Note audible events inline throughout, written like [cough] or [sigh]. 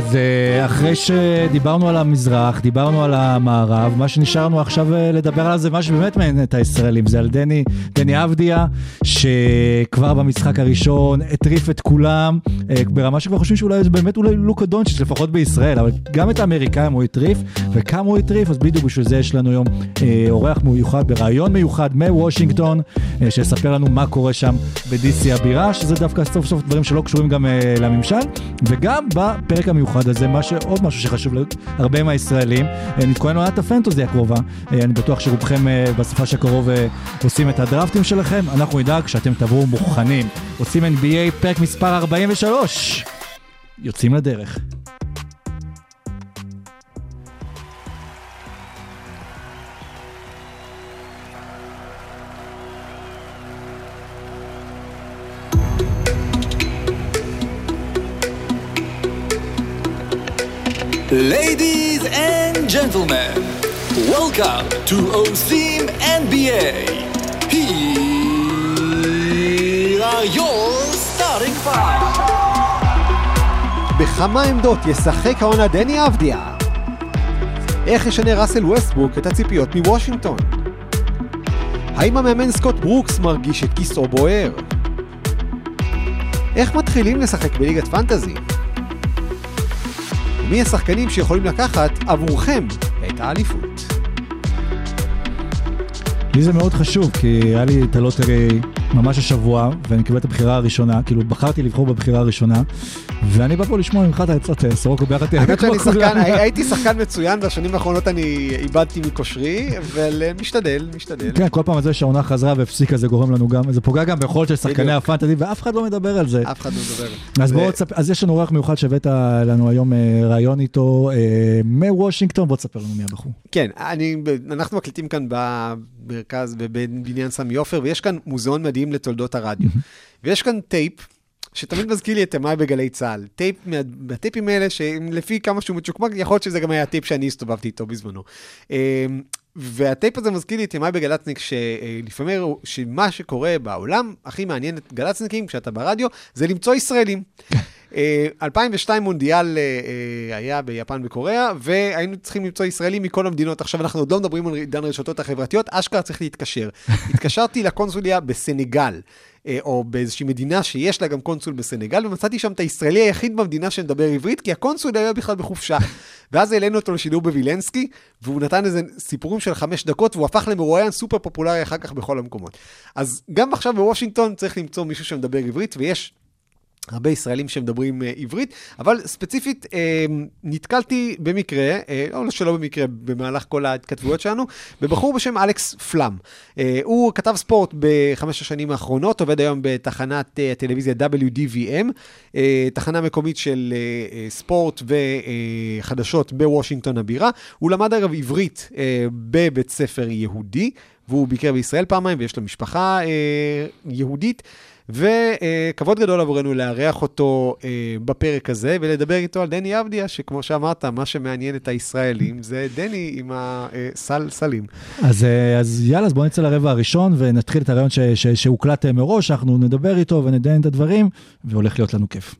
אז אה, אחרי שדיברנו על המזרח, דיברנו על המערב, מה שנשארנו עכשיו אה, לדבר עליו זה מה שבאמת מעניין את הישראלים, זה על דני, דני אבדיה, שכבר במשחק הראשון הטריף את כולם, אה, ברמה שכבר חושבים שאולי זה באמת אולי לוקה דונצ'יץ', לפחות בישראל, אבל גם את האמריקאים הוא הטריף, וכמה הוא הטריף, אז בדיוק בשביל זה יש לנו היום אורח מיוחד, בריאיון מיוחד מוושינגטון, שיספר לנו מה קורה שם ב-DC הבירה, שזה דווקא סוף סוף דברים שלא קשורים גם לממשל, וגם בפרק המיוחד הזה, מה שעוד משהו שחשוב להרבה מהישראלים, אה, נתכונן לעונת הפנטוזי הקרובה, אה, אני בטוח שרובכם אה, בסופה שקרוב אה, עושים את הדרפטים שלכם, אנחנו נדאג שאתם תבואו מוכנים. עושים NBA פרק מספר 43, יוצאים לדרך. Ladies and gentlemen, welcome to עושים NBA. Here are your starting five. בכמה עמדות ישחק העונה דני אבדיה? איך ישנה ראסל ווסטברוק את הציפיות מוושינגטון? האם המאמן סקוט ברוקס מרגיש את כיסאו בוער? איך מתחילים לשחק בליגת פנטזי? ומי השחקנים שיכולים לקחת עבורכם את האליפות? לי זה מאוד חשוב, כי היה לי את הלוטרי ממש השבוע, ואני קיבל את הבחירה הראשונה, כאילו בחרתי לבחור בבחירה הראשונה, ואני בא פה לשמוע ממך את העצות, אה, סורוקו ביחד תהיה שאני שחקן, הייתי שחקן מצוין, בשנים האחרונות אני איבדתי מכושרי, אבל אה, משתדל, משתדל. כן, כל פעם זה שהעונה חזרה והפסיקה זה גורם לנו גם, זה פוגע גם ביכולת של שחקני. הפנטזי, ואף אחד לא מדבר על זה. אף אחד לא מדבר. אז זה- אז יש לנו אורח מיוחד שהבאת לנו היום אה, ראיון איתו מוושינגטון, בוא תספר לנו מי הבחור. כן, אנחנו מקליטים כאן במרכז, בבניין סמי עופר, ויש כאן מוזיאון מדהים לתולדות הרדיו. ויש כאן טייפ, שתמיד מזכיר לי את ימיי בגלי צה"ל. טייפ, מה- מהטייפים האלה, שלפי כמה שהוא מצ'וקמק, יכול להיות שזה גם היה הטייפ שאני הסתובבתי איתו בזמנו. אמ, והטייפ הזה מזכיר לי את ימיי כגלצניק, שלפעמים שמה שקורה בעולם הכי מעניין את גלצניקים, כשאתה ברדיו, זה למצוא ישראלים. [laughs] אה, 2002 מונדיאל אה, אה, היה ביפן וקוריאה, והיינו צריכים למצוא ישראלים מכל המדינות. עכשיו אנחנו עוד לא מדברים על עידן הרשתות החברתיות, אשכרה צריך להתקשר. [laughs] התקשרתי לקונסוליה בסנגל, אה, או באיזושהי מדינה שיש לה גם קונסול בסנגל, ומצאתי שם את הישראלי היחיד במדינה שמדבר עברית, כי הקונסול היה בכלל בחופשה. [laughs] ואז העלינו אותו לשידור בווילנסקי, והוא נתן איזה סיפורים של חמש דקות, והוא הפך למרואיין סופר פופולרי אחר כך בכל המקומות. אז גם עכשיו בוושינגטון צריך למצוא מישהו שמדבר עברית, ויש הרבה ישראלים שמדברים אה, עברית, אבל ספציפית אה, נתקלתי במקרה, אה, לא שלא במקרה, במהלך כל ההתכתבויות שלנו, בבחור בשם אלכס פלאם. הוא כתב ספורט בחמש השנים האחרונות, עובד היום בתחנת הטלוויזיה WDVM, תחנה מקומית של ספורט וחדשות בוושינגטון הבירה. הוא למד אגב עברית בבית ספר יהודי, והוא ביקר בישראל פעמיים, ויש לו משפחה יהודית. וכבוד גדול עבורנו לארח אותו אה, בפרק הזה ולדבר איתו על דני אבדיה, שכמו שאמרת, מה שמעניין את הישראלים זה דני עם הסלסלים. אז, אה, אז יאללה, אז בואו נצא לרבע הראשון ונתחיל את הרעיון ש, ש, שהוקלט אה, מראש, אנחנו נדבר איתו ונדיין את הדברים, והולך להיות לנו כיף.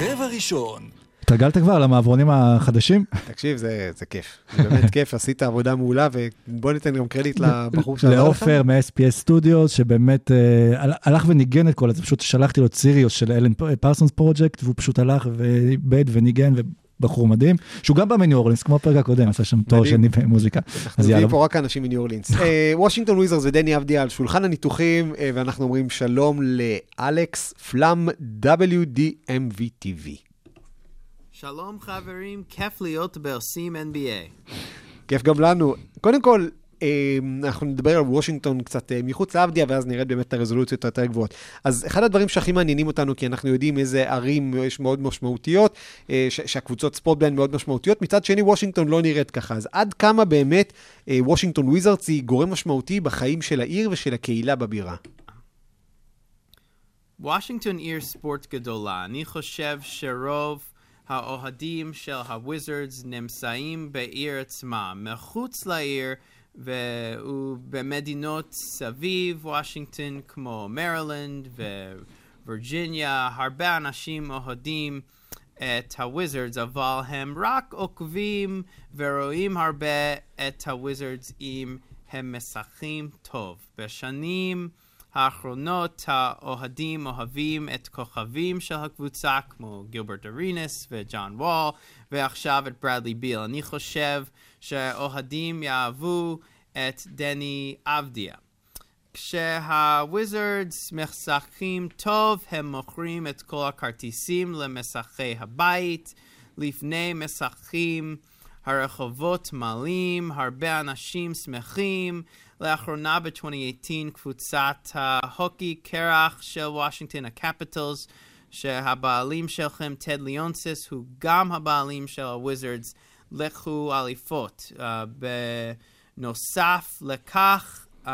רבע ראשון. התרגלת כבר למעברונים החדשים? תקשיב, זה, זה כיף. זה באמת [laughs] כיף, עשית עבודה מעולה, ובוא ניתן גם קרדיט לבחור שעזר לך. לעופר מ-SPS Studios, שבאמת אה, הל- הלך וניגן את כל זה, פשוט שלחתי לו את סיריוס של אלן פרסונס פרויקט, והוא פשוט הלך ועיבד וניגן, ובחור מדהים, שהוא גם בא מניו אורלינס, כמו הפרק הקודם, עשה שם תואר. שני במוזיקה. אנחנו אז יאללה. מביאים פה רק אנשים מניו אורלינס. [laughs] אה, וושינגטון וויזרס ודני אבדיה על שולחן הניתוחים, אה, ואנחנו אומרים שלום לאלכס פלאם WDMV TV. שלום חברים, כיף להיות בעושים NBA. כיף גם לנו. קודם כל, אה, אנחנו נדבר על וושינגטון קצת אה, מחוץ לעבדיה, ואז נרד באמת את הרזולוציות היותר גבוהות. אז אחד הדברים שהכי מעניינים אותנו, כי אנחנו יודעים איזה ערים יש מאוד משמעותיות, אה, שהקבוצות ספורט בהן מאוד משמעותיות, מצד שני וושינגטון לא נראית ככה. אז עד כמה באמת וושינגטון וויזרדס היא גורם משמעותי בחיים של העיר ושל הקהילה בבירה? וושינגטון עיר ספורט גדולה. אני חושב שרוב האוהדים של הוויזרדס נמצאים בעיר עצמה, מחוץ לעיר ובמדינות סביב וושינגטון כמו מרילנד ווירג'יניה. הרבה אנשים אוהדים את הוויזרדס, אבל הם רק עוקבים ורואים הרבה את הוויזרדס אם הם משחקים טוב. בשנים האחרונות האוהדים אוהבים את כוכבים של הקבוצה כמו גילברט ארינס וג'ון וול ועכשיו את ברדלי ביל. אני חושב שהאוהדים יאהבו את דני אבדיה. כשהוויזרדס משחקים טוב, הם מוכרים את כל הכרטיסים למשחקי הבית. לפני משחקים הרחובות מלאים, הרבה אנשים שמחים. האחרונות ב-2018 קבוצת ההוקי קרח של וושינגטון, הקפיטלס, שהבעלים שלהם, טד לאונסיס, הוא גם הבעלים של הוויזרדס, לקחו אליפות. Uh, בנוסף לכך, um,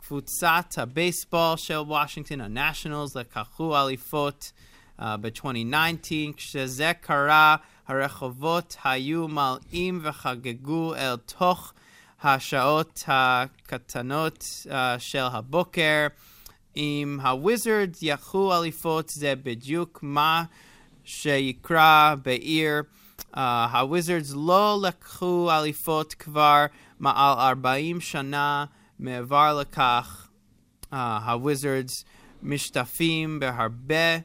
קבוצת הבייסבול של וושינגטון, הנשיונלס, לקחו אליפות uh, ב-2019. כשזה קרה, הרחובות היו מלאים וחגגו אל תוך השעות הקטנות uh, של הבוקר. אם הוויזרדס ייקחו אליפות, זה בדיוק מה שיקרה בעיר. Uh, הוויזרדס לא לקחו אליפות כבר מעל 40 שנה. מעבר לכך, uh, הוויזרדס משתתפים בהרבה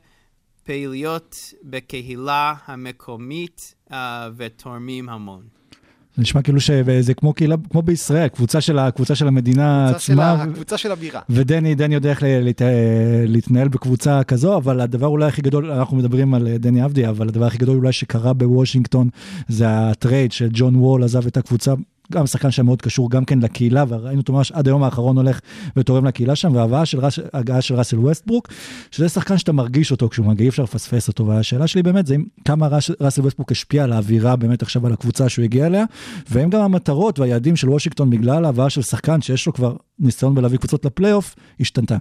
פעילויות בקהילה המקומית uh, ותורמים המון. זה נשמע כאילו שזה כמו קהילה, כמו בישראל, קבוצה של, הקבוצה של המדינה קבוצה של עצמה. ה- הקבוצה של הבירה. ודני, דני יודע איך להת- להתנהל בקבוצה כזו, אבל הדבר אולי הכי גדול, אנחנו מדברים על אה, דני אבדיה, אבל הדבר הכי גדול אולי שקרה בוושינגטון, זה הטרייד של ג'ון וול עזב את הקבוצה. גם שחקן שהיה מאוד קשור גם כן לקהילה, וראינו אותו ממש עד היום האחרון הולך ותורם לקהילה שם, וההגעה של, ראס, של ראסל ווסטברוק, שזה שחקן שאתה מרגיש אותו כשהוא מגיע, אי אפשר לפספס אותו, והשאלה שלי באמת זה אם כמה ראס, ראסל ווסטברוק השפיע על האווירה באמת עכשיו על הקבוצה שהוא הגיע אליה, והאם גם המטרות והיעדים של וושינגטון בגלל ההבאה של שחקן שיש לו כבר ניסיון בלהביא קבוצות לפלייאוף, השתנתה.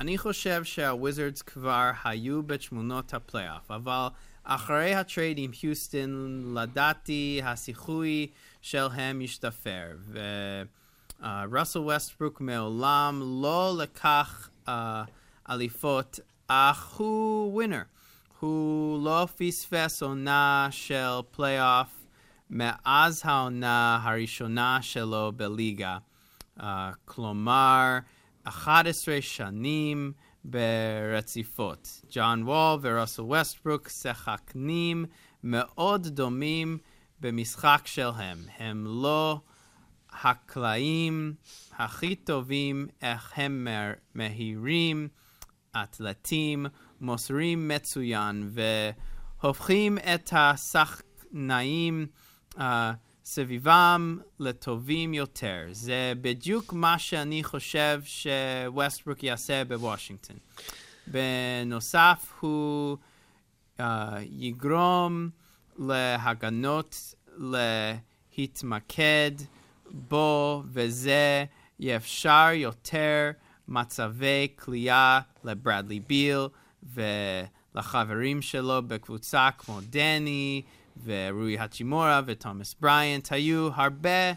אני חושב שהוויזרדס כבר היו בתמונות הפלייאוף, אבל אחרי הטרייד עם היוסטון, לדעתי הסיכוי שלהם השתפר. וראסל ווסטברוק מעולם לא לקח uh, אליפות, אך הוא ווינר. הוא לא פספס עונה של פלייאוף מאז העונה הראשונה שלו בליגה. Uh, כלומר, 11 שנים ברציפות. ג'ון וול וראסל ווסטברוק שחקנים מאוד דומים במשחק שלהם. הם לא הקלעים הכי טובים, אך הם מהירים, אתלטים, מוסרים מצוין, והופכים את השחקנאים uh, סביבם לטובים יותר. זה בדיוק מה שאני חושב שווסטברוק יעשה בוושינגטון. בנוסף, הוא uh, יגרום להגנות להתמקד בו, וזה יאפשר יותר מצבי קליעה לברדלי ביל ולחברים שלו בקבוצה כמו דני, ורוי האצ'ימורה ותומאס בריינט, היו הרבה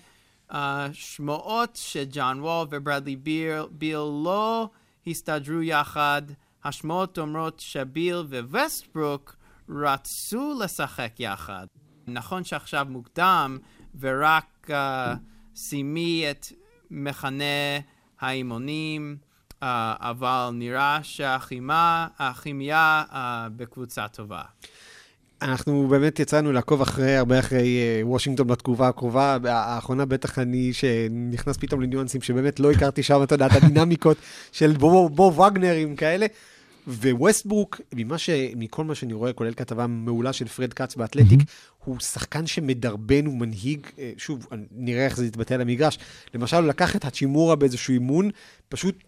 uh, שמועות שג'ון וול וברדלי ביל, ביל לא הסתדרו יחד. השמועות אומרות שביל וווסטברוק רצו לשחק יחד. נכון שעכשיו מוקדם ורק uh, סיימי את מחנה האימונים, uh, אבל נראה שהכימיה uh, בקבוצה טובה. אנחנו באמת יצאנו לעקוב אחרי, הרבה אחרי וושינגטון בתגובה הקרובה. האחרונה בטח אני, שנכנס פתאום לניואנסים שבאמת לא הכרתי שם, אתה יודע, את הדינמיקות של בו, בו וגנרים כאלה. וווסטברוק, ממה ש... מכל מה שאני רואה, כולל כתבה מעולה של פרד כץ באתלטיק, mm-hmm. הוא שחקן שמדרבן, הוא מנהיג, אה, שוב, נראה איך זה יתבטא על המגרש. למשל, הוא לקח את האצ'ימורה באיזשהו אימון, פשוט.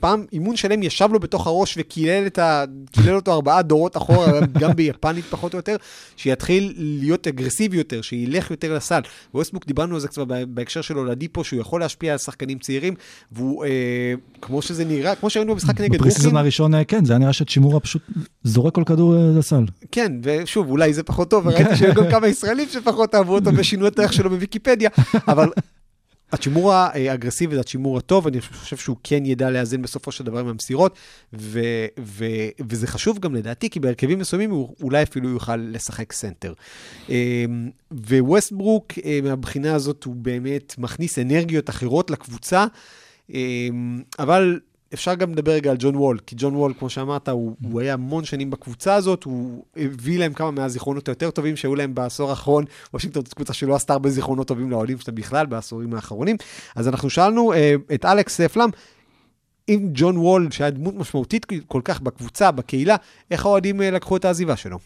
פעם אימון שלם ישב לו בתוך הראש וקילל ה... אותו ארבעה דורות אחורה, [laughs] גם ביפנית פחות או יותר, שיתחיל להיות אגרסיבי יותר, שילך יותר לסל. וווסטברוק, דיברנו על זה קצת בהקשר של אולדיפו, שהוא יכול להשפיע על שחקנים צעירים, והוא, אה, כמו שזה נראה, כמו שראינו במשחק נגד ברוקלין. ב preseason הראשון, אה, כן, זה היה נראה שהאצ'ימורה פשוט זורק כל כדור אה, לסל. כן, ושוב, אולי זה פחות טוב, וראיתי שהיו גם כמה ישראלים שפחות אהבו אותו ושינו את הערך שלו בוויקיפדיה, [laughs] אבל האצ'ימורה האגרסיבי זה האצ'ימורה הטוב, אני חושב שהוא כן ידע לאזן בסופו של דבר עם המסירות, ו- ו- וזה חשוב גם לדעתי, כי בהרכבים מסוימים הוא אולי אפילו יוכל לשחק סנטר. אמ, וווסטברוק, אה, מהבחינה הזאת, הוא באמת מכניס אנרגיות אחרות לקבוצה, אמ, אבל אפשר גם לדבר רגע על ג'ון וול, כי ג'ון וול, כמו שאמרת, הוא, הוא היה המון שנים בקבוצה הזאת, הוא הביא להם כמה מהזיכרונות היותר טובים שהיו להם בעשור האחרון. וושינגטון זו קבוצה שלא עשתה הרבה זיכרונות טובים לאוהדים שלה בכלל בעשורים האחרונים. אז אנחנו שאלנו אה, את אלכס פלאם, אם ג'ון וול, שהיה דמות משמעותית כל כך בקבוצה, בקהילה, איך האוהדים אה, לקחו את העזיבה שלו?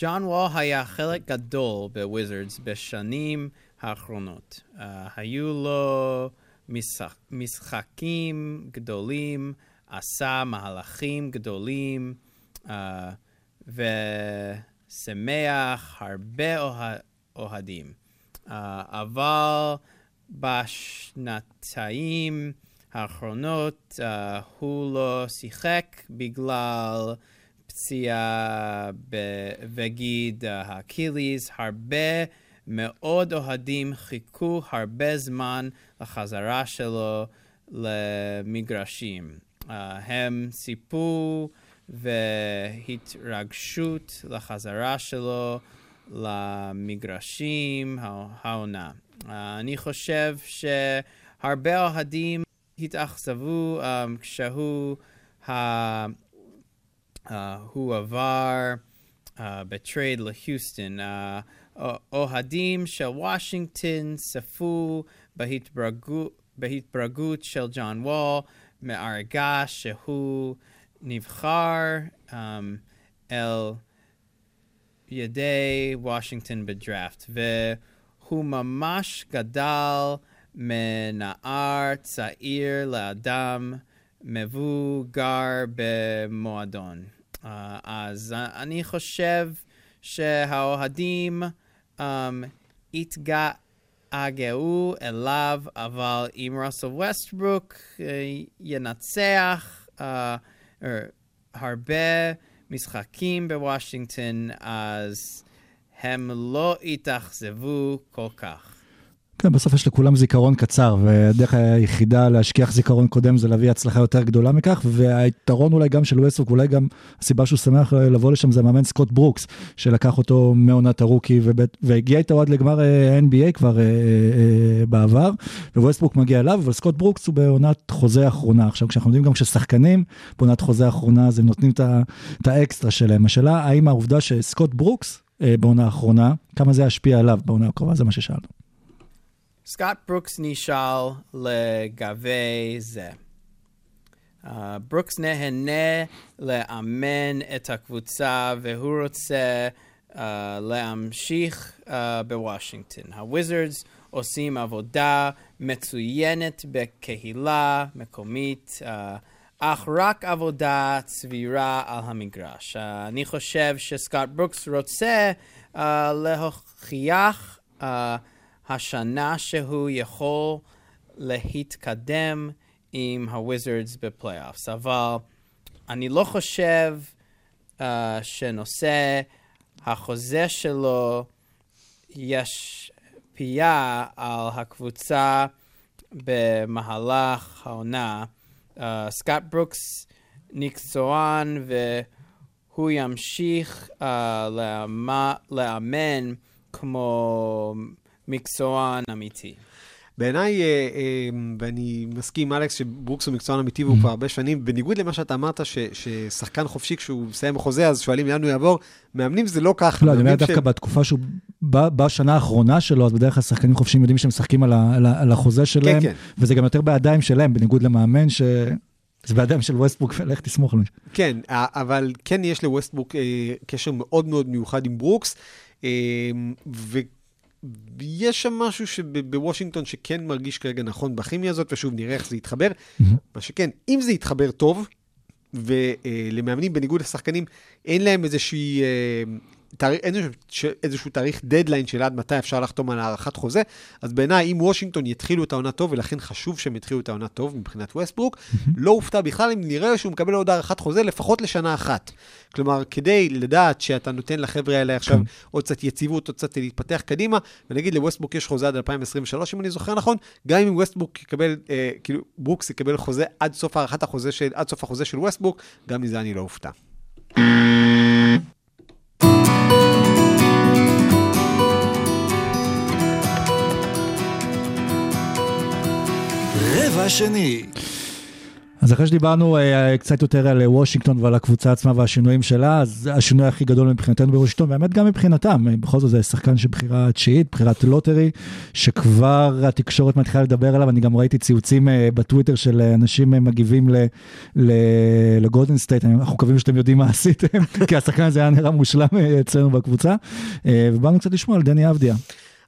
ג'ון וול היה חלק גדול בוויזרדס בשנים האחרונות. Uh, היו לו... משחק, משחקים גדולים, עשה מהלכים גדולים, uh, ושמח הרבה אוה, אוהדים. Uh, אבל בשנתיים האחרונות uh, הוא לא שיחק בגלל פציעה בגיד האקיליס, הרבה מאוד אוהדים חיכו הרבה זמן לחזרה שלו למגרשים. Uh, הם ציפו והתרגשות לחזרה שלו למגרשים העונה. Uh, אני חושב שהרבה אוהדים התאכזבו um, כשהוא uh, uh, הוא עבר uh, בטרייד להיוסטון. Uh, אוהדים של וושינגטון צפו בהתבגרות של ג'ון וול מהרגע שהוא נבחר um, אל ידי וושינגטון בדראפט, והוא ממש גדל מנער צעיר לאדם מבוגר במועדון. Uh, אז אני חושב שהאוהדים um, התגעגעו אליו, אבל אם ראסל ווסטברוק uh, ינצח הרבה משחקים בוושינגטון, אז הם לא יתאכזבו כל כך. כן, בסוף יש לכולם זיכרון קצר, והדרך היחידה להשכיח זיכרון קודם זה להביא הצלחה יותר גדולה מכך, והיתרון אולי גם של ווסטברוק, אולי גם הסיבה שהוא שמח לבוא לשם זה המאמן סקוט ברוקס, שלקח אותו מעונת הרוקי, ובית, והגיע איתו עד לגמר אה, NBA כבר אה, אה, בעבר, וווסטברוק מגיע אליו, אבל סקוט ברוקס הוא בעונת חוזה אחרונה. עכשיו, כשאנחנו יודעים גם ששחקנים בעונת חוזה אחרונה, אז הם נותנים את האקסטרה שלהם. השאלה, האם העובדה שסקוט ברוקס אה, בעונה האחרונה, כמה זה ישפיע עליו בעונה הקרובה, זה מה ששאלנו. סקוט ברוקס נשאל לגבי זה. Uh, ברוקס נהנה לאמן את הקבוצה והוא רוצה uh, להמשיך uh, בוושינגטון. הוויזרדס עושים עבודה מצוינת בקהילה מקומית, uh, אך רק עבודה סבירה על המגרש. Uh, אני חושב שסקוט ברוקס רוצה uh, להוכיח uh, השנה שהוא יכול להתקדם עם הוויזרדס בפלייאופס, אבל אני לא חושב uh, שנושא החוזה שלו ישפיע על הקבוצה במהלך העונה. Uh, סקאט ברוקס מקצוען והוא ימשיך uh, לאמן כמו מקצוען אמיתי. בעיניי, אה, אה, ואני מסכים עם אלכס שברוקס הוא מקצוען אמיתי והוא כבר הרבה שנים, בניגוד למה שאתה אמרת, ש, ששחקן חופשי כשהוא מסיים החוזה, אז שואלים לאן הוא יעבור, מאמנים זה לא ככה. לא, אני אומר דווקא בתקופה שהוא, בשנה האחרונה שלו, אז בדרך כלל שחקנים חופשיים יודעים שהם משחקים על, החוזה שלהם, כן, כן. וזה גם יותר בידיים שלהם, בניגוד למאמן ש... זה בידיים של ווסטברוק, ולך [laughs] תסמוך על מישהו. כן, ה- אבל כן יש לווסטברוק אה, קשר מאוד מאוד מיוחד עם ברוקס, אה, ויש שם משהו שבוושינגטון שכן מרגיש כרגע נכון בכימיה הזאת, ושוב, נראה איך זה יתחבר. מה שכן, אם זה יתחבר טוב, ולמאמנים, בניגוד לשחקנים, אין להם איזושהי... תאריך, איזשהו, תאריך דדליין של עד מתי אפשר לחתום על הארכת חוזה, אז בעיניי, אם וושינגטון יתחילו את העונה טוב, ולכן חשוב שהם יתחילו את העונה טוב מבחינת ווסטברוק, לא אופתע בכלל אם נראה שהוא מקבל עוד הארכת חוזה לפחות לשנה אחת. כלומר, כדי לדעת שאתה נותן לחבר'ה האלה עכשיו עוד קצת יציבות, עוד קצת להתפתח קדימה, ונגיד לווסטברוק יש חוזה עד 2023, אם אני זוכר נכון, גם אם ווסטברוק יקבל, אה, כאילו, ברוקס יקבל חוזה עד סוף הארכת החוזה של, עד סוף החוזה של ווסטברוק, גם מזה אני לא אופתע. רבע שני. אז אחרי שדיברנו אה, קצת יותר על וושינגטון ועל הקבוצה עצמה והשינויים שלה, אז השינוי הכי גדול מבחינתנו בוושינגטון, באמת גם מבחינתם, אה, בכל זאת זה שחקן של בחירה תשיעית, בחירת לוטרי, שכבר התקשורת מתחילה לדבר עליו, אני גם ראיתי ציוצים אה, בטוויטר של אה, אנשים אה, מגיבים לגולדן סטייט, אנחנו מקווים שאתם יודעים מה [laughs] עשיתם, כי השחקן הזה היה נראה מושלם אה, אצלנו בקבוצה, אה, ובאנו קצת לשמוע על דני אבדיה.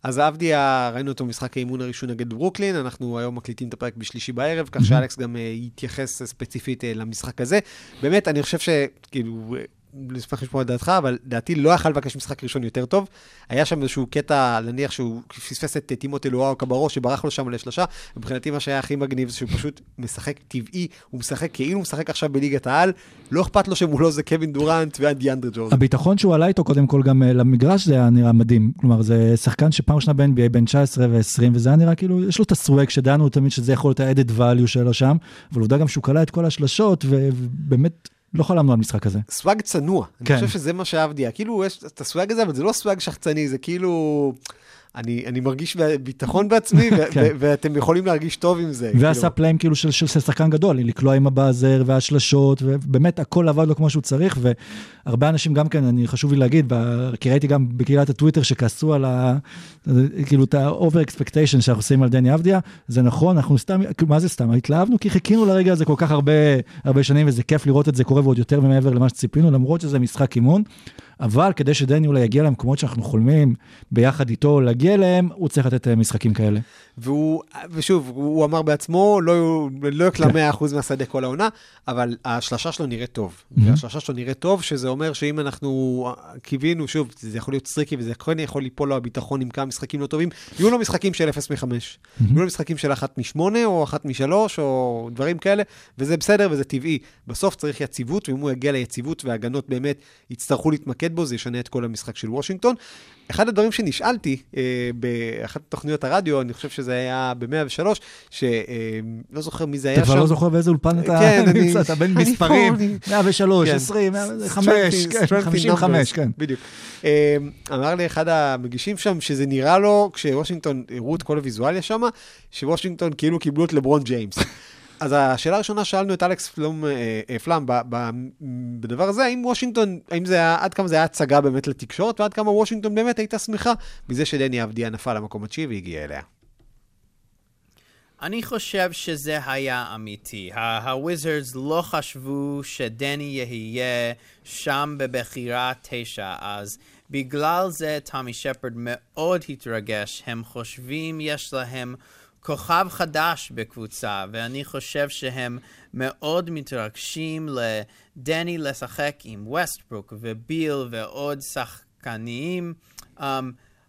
אז עבדיה, ראינו אותו במשחק האימון הראשון נגד ברוקלין, אנחנו היום מקליטים את הפרק בשלישי בערב, כך שאלכס גם אה, יתייחס ספציפית אה, למשחק הזה. באמת, אני חושב שכאילו, אה, נשמח לשמוע את דעתך, אבל דעתי לא יכל לבקש משחק ראשון יותר טוב. היה שם איזשהו קטע, נניח שהוא פספס את טימותי לואו קברו, שברח לו שם לשלושה. מבחינתי מה שהיה הכי מגניב זה שהוא פשוט משחק טבעי, הוא משחק כאילו הוא משחק עכשיו בליגת העל, לא אכפת לו שמולו זה קווין דורנט ואנדיאנדרה ג'ורדן. הביטחון שהוא עלה איתו קודם כל גם אה, למגרש זה היה נראה מדהים. כלומר זה שחקן שפעם ראשונה ב-NBA בין 19 ו-20 וזה היה נראה כאילו יש לו את הסוואג לא חלמנו על משחק כזה. סוואג צנוע. כן. אני חושב שזה מה שאהבתי. כאילו, יש את הסוואג הזה, אבל זה לא סוואג שחצני, זה כאילו... אני, אני מרגיש ביטחון בעצמי, ו- כן. ו- ואתם יכולים להרגיש טוב עם זה. ועשה כאילו. פלאים כאילו של, של, של שחקן גדול, לקלוע עם הבאזר והשלשות, ובאמת הכל עבד לו כמו שהוא צריך, והרבה אנשים גם כן, אני חשוב לי להגיד, כי ראיתי גם בקהילת הטוויטר שכעסו על ה... כאילו את ה-over expectation שאנחנו עושים על דני אבדיה, זה נכון, אנחנו סתם, כאילו, מה זה סתם? התלהבנו כי חיכינו לרגע הזה כל כך הרבה, הרבה שנים, וזה כיף לראות את זה קורה ועוד יותר ומעבר למה שציפינו, למרות שזה משחק אימון. אבל כדי שדני אולי יגיע למקומות שאנחנו חולמים ביחד איתו להגיע אליהם, הוא צריך לתת אה, משחקים כאלה. והוא, ושוב, הוא אמר בעצמו, לא, לא יקלע כן. 100% מהשדה כל העונה, אבל השלשה שלו נראית טוב. Mhm. והשלשה שלו נראית טוב, שזה אומר שאם אנחנו קיווינו, שוב, זה יכול להיות streaky וזה כן יכול ליפול לו הביטחון עם כמה משחקים לא טובים, יהיו לו משחקים של 0 מ-5. יהיו לו משחקים של 1 מ-8 או 1 מ-3 או דברים כאלה, וזה בסדר וזה טבעי. בסוף צריך יציבות, ואם הוא יגיע ליציבות וההגנות באמת יצטרכו להתמקד בו, זה ישנה את כל המשחק של וושינגטון. אחד הדברים שנשאלתי אה, באחת תוכניות הרדיו, אני חושב שזה היה ב-103, שלא לא זוכר מי זה היה אתה שם. כבר לא זוכר באיזה אולפן אתה כן, אני- נמצא, אתה בין מספרים, פה, אני- 103, כן. 20, 5, Strength in- strength in 55, numbers, כן. בדיוק. אה, אמר לי אחד המגישים שם, שזה נראה לו, כשוושינגטון הראו את כל הוויזואליה שם, שוושינגטון כאילו קיבלו את לברון ג'יימס. אז השאלה הראשונה, שאלנו את אלכס פלום, אה, אה, פלאם ב- ב- בדבר הזה, האם וושינגטון, האם זה היה, עד כמה זה היה הצגה באמת לתקשורת, ועד כמה וושינגטון באמת הייתה שמחה מזה שדני אבדיה נפל למקום התשיעי והגיע אליה. אני חושב שזה היה אמיתי. הוויזרדס לא חשבו שדני יהיה שם בבחירה תשע, אז בגלל זה טומי שפרד מאוד התרגש. הם חושבים יש להם כוכב חדש בקבוצה, ואני חושב שהם מאוד מתרגשים לדני לשחק עם ווסטברוק וביל ועוד שחקנים. Um,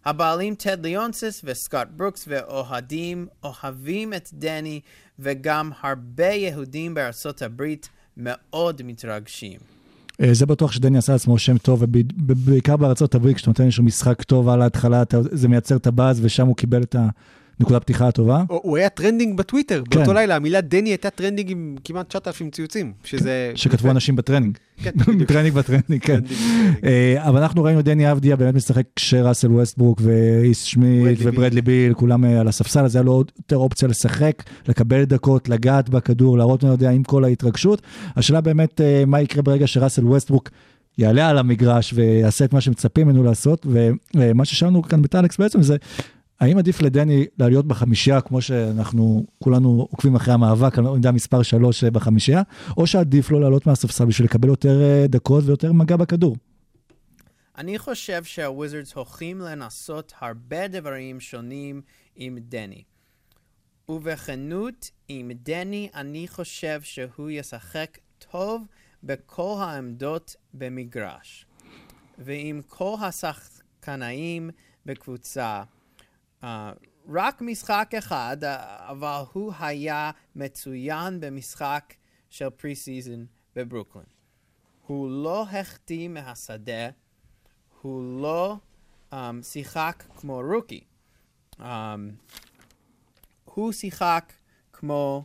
הבעלים טד ליונסס וסקוט ברוקס ואוהדים אוהבים את דני וגם הרבה יהודים בארצות הברית מאוד מתרגשים. אה, זה בטוח שדני עשה לעצמו שם טוב, ובעיקר בארצות הברית, כשאתה נותן איזשהו משחק טוב על ההתחלה, זה מייצר את הבאז, ושם הוא קיבל את הנקודת פתיחה הטובה. הוא היה trending בטוויטר, כן. באותו לילה, המילה דני הייתה trending עם כמעט 9,000 ציוצים, שזה... שכתבו אנשים ב training. כן, בדיוק. [laughs] training ב training, כן. trending. אה, אבל אנחנו ראינו את דני אבדיה באמת משחק כשראסל ווסטברוק ואיש סמית', וברדלי ביל, כולם אה, על הספסל, אז היה לו עוד יותר אופציה לשחק, לקבל דקות, לגעת בכדור, להראות מה יודע עם כל ההתרגשות. השאלה באמת אה, מה יקרה ברגע שראסל ווסטברוק יעלה על המגרש ויעשה את מה שמצפים ממנו לעשות, ומה ששאלנו כאן בטוקס בעצם זה, האם עדיף לדני להיות בחמישייה, כמו שאנחנו כולנו עוקבים אחרי המאבק, על עמדה מספר 3 בחמישייה, או שעדיף לו לעלות מהספסל בשביל לקבל יותר אה, דקות ויותר מגע בכדור? אני חושב שהוויזרדס הולכים לנסות הרבה דברים שונים עם דני. ובכנות, עם דני אני חושב שהוא ישחק טוב בכל העמדות במגרש. ועם כל השחקנאים בקבוצה, uh, רק משחק אחד, uh, אבל הוא היה מצוין במשחק של preseason בברוקלין. הוא לא החטיא מהשדה, הוא לא um, שיחק כמו rookie. Um, הוא שיחק כמו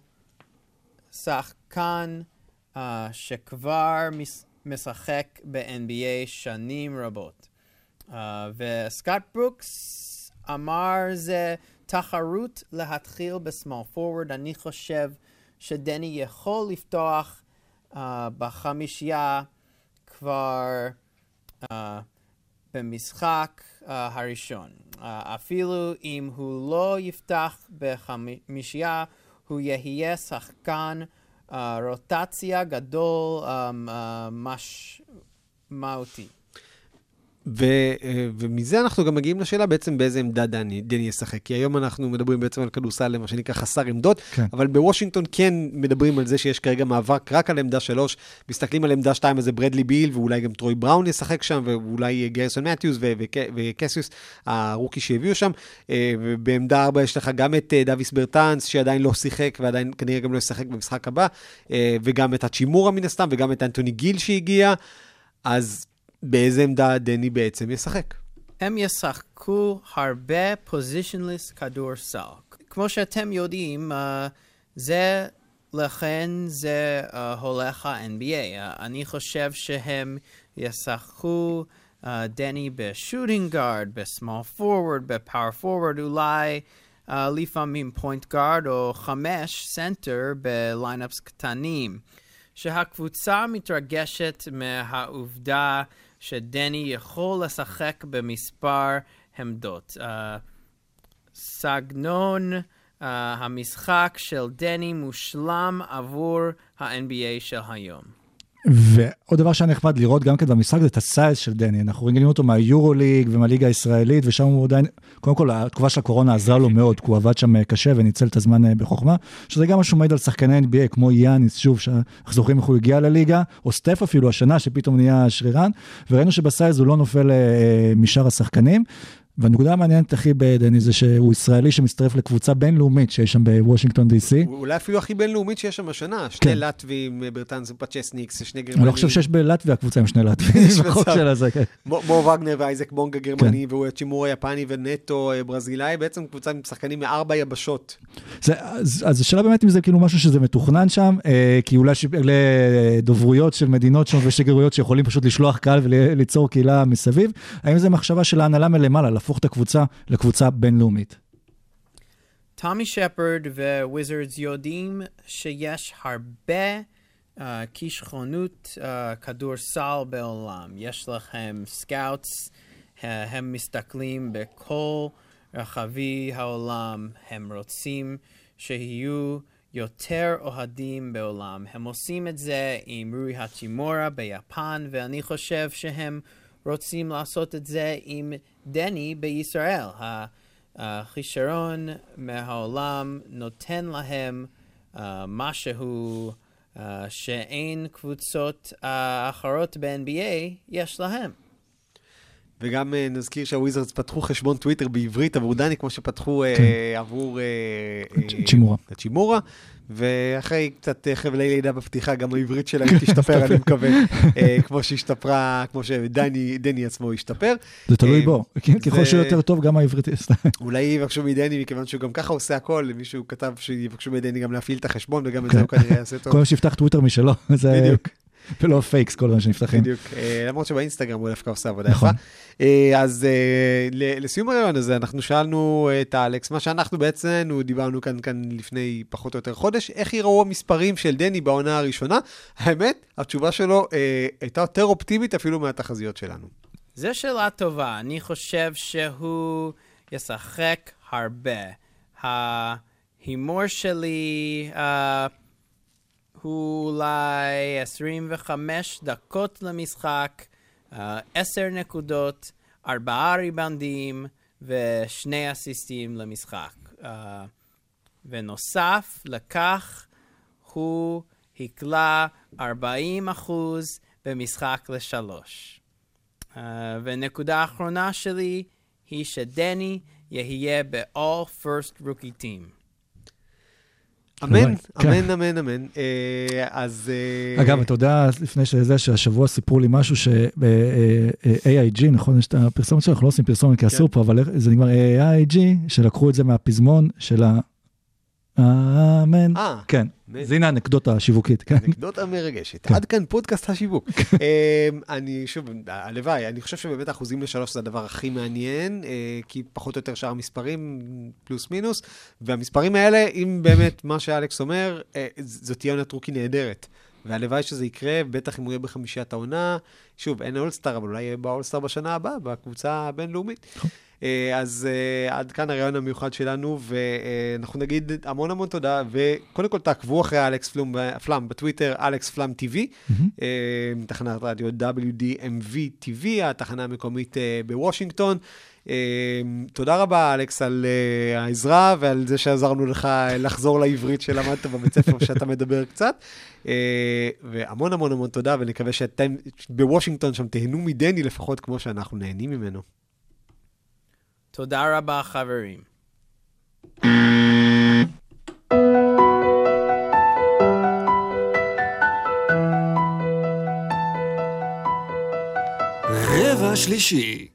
שחקן uh, שכבר מש, משחק ב-NBA שנים רבות. Uh, וסקוט ברוקס אמר זה תחרות להתחיל בסמול פורוורד. אני חושב שדני יכול לפתוח uh, בחמישייה כבר uh, במשחק uh, הראשון. Uh, אפילו אם הוא לא יפתח בחמישייה, הוא יהיה שחקן uh, רוטציה גדול um, uh, משמעותי. ו, אה, ומזה אנחנו גם מגיעים לשאלה בעצם באיזה עמדה דני, דני ישחק. כי היום אנחנו מדברים בעצם על כדורסל, מה שנקרא חסר עמדות, כן. אבל בוושינגטון כן מדברים על זה שיש כרגע מאבק רק על עמדה שלוש. מסתכלים על עמדה שתיים, אז זה ברדלי ביל, ואולי גם טרוי בראון ישחק שם, ואולי גרסון מתיוס וקסיוס, הרוקי שהביאו שם. אה, ובעמדה ארבע יש לך גם את אה, דוויס ברטאנס, שעדיין לא שיחק, ועדיין כנראה גם לא ישחק במשחק הבא, וגם את הצ'ימורה מן הסתם, וגם את אנטוני גיל שהגיע. אז באיזה עמדה דני בעצם ישחק. הם ישחקו הרבה פוזיציונליסט כדורסל. כמו שאתם יודעים, uh, זה, לכן זה uh, הולך ה-NBA. Uh, אני חושב שהם ישחקו דני בשוטינג גארד, בסמול פורוורד, בפאור פורוורד, אולי לפעמים point guard או חמש center ב lineups קטנים. שהקבוצה מתרגשת מהעובדה שדני יכול לשחק במספר עמדות. Uh, סגנון uh, המשחק של דני מושלם עבור ה-NBA של היום. ועוד דבר שהיה נחמד לראות גם כן במשחק זה את ה size של דני. אנחנו רגילים אותו מהיורוליג ומהליגה הישראלית, ושם הוא עדיין, קודם כל התקופה של הקורונה עזרה לו מאוד, כי הוא עבד שם קשה וניצל את הזמן בחוכמה, שזה גם משהו מעיד על שחקני NBA כמו יאניס, שוב, שאנחנו זוכרים איך הוא הגיע לליגה, או סטף אפילו השנה, שפתאום נהיה שרירן, וראינו שבסייז הוא לא נופל אה, משאר השחקנים. והנקודה המעניינת הכי בדני זה שהוא ישראלי שמצטרף לקבוצה בינלאומית שיש שם בוושינגטון די.סי. אולי אפילו הכי בינלאומית שיש שם השנה, שני כן. לטבים, ברטנס ופצ'סניקס, שני גרמנים. אני לא חושב שיש בלטביה קבוצה עם שני לטבים, [laughs] יש בחוק. של הזה, כן. מו וגנר ואייזק בונגה גרמני, כן. והוא צ'ימור היפני ונטו אה, ברזילאי, בעצם קבוצה עם שחקנים מארבע יבשות. זה, אז, אז השאלה באמת אם זה כאילו משהו שזה מתוכנן שם, אה, כי אולי אלה דוברויות של מדינות שם ושגרירויות שיכולים פשוט לשלוח קהל וליצור קהילה מסביב, האם זה מחשבה של ההנהלה מלמעלה, להפוך את הקבוצה לקבוצה בינלאומית? טומי שפרד וויזרדס יודעים שיש הרבה uh, כישרונות uh, כדורסל בעולם. יש לכם scouts, uh, הם מסתכלים בכל רחבי העולם, הם רוצים שיהיו יותר אוהדים בעולם. הם עושים את זה עם רוי האצ'ימורה ביפן, ואני חושב שהם רוצים לעשות את זה עם דני בישראל. הכישרון מהעולם נותן להם uh, משהו uh, שאין קבוצות uh, אחרות ב-NBA יש להם. וגם אה, נזכיר שהוויזרדס פתחו חשבון טוויטר בעברית עבור דני, כמו שפתחו אה, כן. עבור... אה, אה, צ'ימורה. צ'ימורה, ואחרי קצת חבלי לידה בפתיחה, גם העברית שלהם תשתפר, אני מקווה, [laughs] אה, כמו שהשתפרה, כמו שדני דני עצמו השתפר. זה תלוי בו, ככל שהוא יותר טוב, גם העברית... אולי יבקשו מדני, מכיוון שהוא גם ככה עושה הכל, מישהו כתב שיבקשו מדני גם להפעיל את החשבון, וגם את זה הוא כנראה יעשה [laughs] טוב. כל שיפתח טוויטר משלו, [laughs] זה... בדיוק. ולא fakes כל הזמן שנפתחים. בדיוק, אה, למרות שבאינסטגרם הוא דווקא עושה עבודה נכון. יפה. אה, אז אה, לסיום הרעיון הזה, אנחנו שאלנו את אלכס, מה שאנחנו בעצם, דיברנו כאן כאן לפני פחות או יותר חודש, איך יראו המספרים של דני בעונה הראשונה? האמת, התשובה שלו אה, הייתה יותר אופטימית אפילו מהתחזיות שלנו. זו שאלה טובה. אני חושב שהוא ישחק הרבה. ההימור שלי uh, אולי 25 דקות למשחק, uh, 10 נקודות, 4 ריבנדים ושני אסיסטים למשחק. Uh, ונוסף לכך, הוא הקלה 40 אחוז במשחק לשלוש. Uh, ונקודה האחרונה שלי היא שדני יהיה ב-all first rookie team. אמן, כן. אמן, אמן, אמן. אה, אז... אה, אגב, אתה יודע, לפני שזה, שהשבוע סיפרו לי משהו ש-AIG, נכון, יש את הפרסומת שלו, אנחנו לא עושים פרסומת כי אסור פה, אבל זה נגמר AIG, שלקחו את זה מהפזמון של ה... אמן. אה, כן. אז הנה האנקדוטה השיווקית, כן. אנקדוטה מרגשת. כן. עד כאן פודקאסט השיווק. [laughs] אה, אני, שוב, הלוואי, אני חושב שבאמת אחוזים לשלוש זה הדבר הכי מעניין, אה, כי פחות או יותר שאר המספרים, פלוס מינוס, והמספרים האלה, אם באמת מה שאלכס אומר, אה, זאת תהיה עונת רוקי נהדרת. והלוואי שזה יקרה, בטח אם הוא יהיה בחמישיית העונה. שוב, אין אולסטאר, אבל אולי יהיה באולסטאר בשנה הבאה, בקבוצה הבינלאומית. אה, אז אה, עד כאן הרעיון המיוחד שלנו, ואנחנו נגיד המון המון תודה, וקודם כל תעקבו אחרי אלכס פלום, פלאם בטוויטר, אלכס פלאם TV, אה, תחנת רדיו WDMV TV, התחנה המקומית אה, בוושינגטון. אה, תודה רבה, אלכס, על אה, העזרה ועל זה שעזרנו לך לחזור לעברית שלמדת בבית ספר שאתה מדבר קצת. אה, והמון המון המון תודה, ונקווה שאתם בוושינגטון שם תהנו מדני לפחות כמו שאנחנו נהנים ממנו. תודה רבה, חברים. רבע שלישי.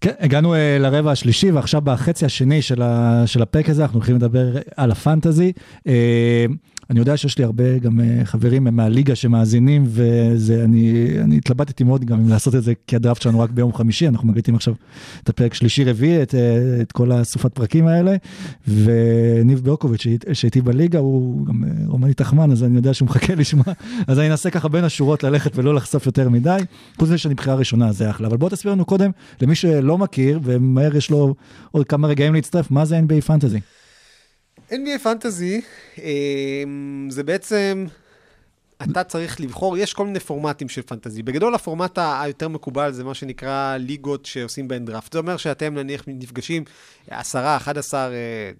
כן, הגענו uh, לרבע השלישי, ועכשיו בחצי השני של, ה, של הפרק הזה אנחנו הולכים לדבר על הפנטזי. Uh, אני יודע שיש לי הרבה גם uh, חברים מהליגה שמאזינים, ואני אני התלבטתי מאוד גם אם לעשות את זה, כי הדראפט שלנו רק ביום חמישי, אנחנו מקליטים עכשיו את הפרק שלישי-רביעי, את, uh, את כל הסופת פרקים האלה, וניב ברקוביץ' שהי- שהייתי בליגה, הוא גם uh, רומני תחמן, אז אני יודע שהוא מחכה לשמוע, [laughs] אז אני אנסה ככה בין השורות ללכת ולא לחשוף יותר מדי. חוץ מזה שאני בחירה ראשונה, זה אחלה. אבל בוא תסביר לנו קודם, למי שלא מכיר, ומהר יש לו עוד כמה רגעים להצטרף, מה זה NBA פנטזי? NBA פנטזי זה בעצם, אתה צריך לבחור, יש כל מיני פורמטים של פנטזי. בגדול הפורמט היותר מקובל זה מה שנקרא ליגות שעושים בהן דראפט. זה אומר שאתם נניח נפגשים 10, 11, אה,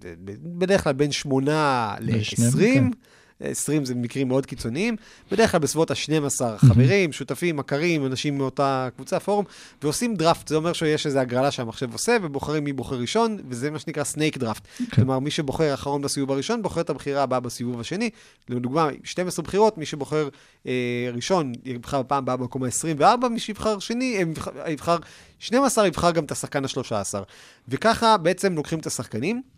בדרך כלל בין 8 לשניהם, ל-20. כן. 20 זה מקרים מאוד קיצוניים, בדרך כלל בסביבות ה-12 חברים, שותפים, מכרים, אנשים מאותה קבוצה, פורום, ועושים דראפט, זה אומר שיש איזו הגרלה שהמחשב עושה, ובוחרים מי בוחר ראשון, וזה מה שנקרא snake draft. כלומר, מי שבוחר אחרון בסיבוב הראשון, בוחר את הבחירה הבאה בסיבוב השני. לדוגמה, 12 בחירות, מי שבוחר אה, ראשון, יבחר בפעם הבאה במקום ה-24, מי שיבחר שני, אה, יבחר, יבחר 12, יבחר גם את השחקן ה-13. וככה בעצם לוקחים את השחקנים.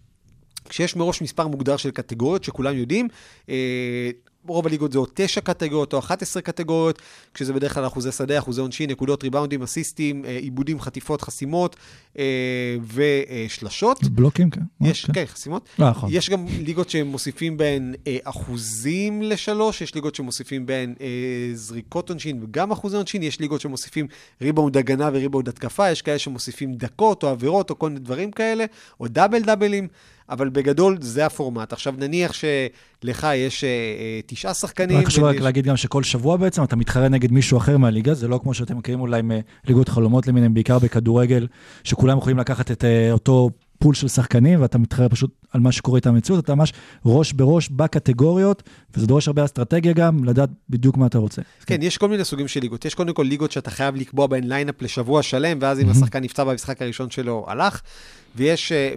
כשיש מראש מספר מוגדר של קטגוריות שכולם יודעים, אה, רוב הליגות זה או 9 קטגוריות או 11 קטגוריות, כשזה בדרך כלל אחוזי שדה, אחוזי עונשין, נקודות, ריבאונדים, אסיסטים, אה, עיבודים, חטיפות, חסימות אה, ושלשות. בלוקים, כן. יש, כן. כן, חסימות. אה, נכון. יש גם ליגות שמוסיפים בהן אחוזים לשלוש, יש ליגות שמוסיפים בהן זריקות עונשין וגם אחוזי עונשין, יש ליגות שמוסיפים ריבאונד הגנה וריבאונד התקפה, יש כאלה שמוסיפים דקות או עבירות או כל מיני דברים כאלה, או דאבל דאבלים, אבל בגדול זה הפורמט. עכשיו נניח שלך יש אה, אה, תשעה שחקנים. רק חשוב רק להגיד גם שכל שבוע בעצם אתה מתחרה נגד מישהו אחר מהליגה, זה לא כמו שאתם מכירים אולי מליגות חלומות למיניהם, בעיקר בכדורגל, שכולם יכולים לקחת את אה, אותו pool של שחקנים, ואתה מתחרה פשוט על מה שקורה איתם במציאות, אתה ממש ראש בראש בקטגוריות, וזה דורש הרבה אסטרטגיה גם, לדעת בדיוק מה אתה רוצה. כן, יש כל מיני סוגים של ליגות. יש קודם כל ליגות שאתה חייב לקבוע בהן lineup לשבוע שלם, ואז אם השחקן נפצע במשחק הראשון שלו, הלך. ויש, אה,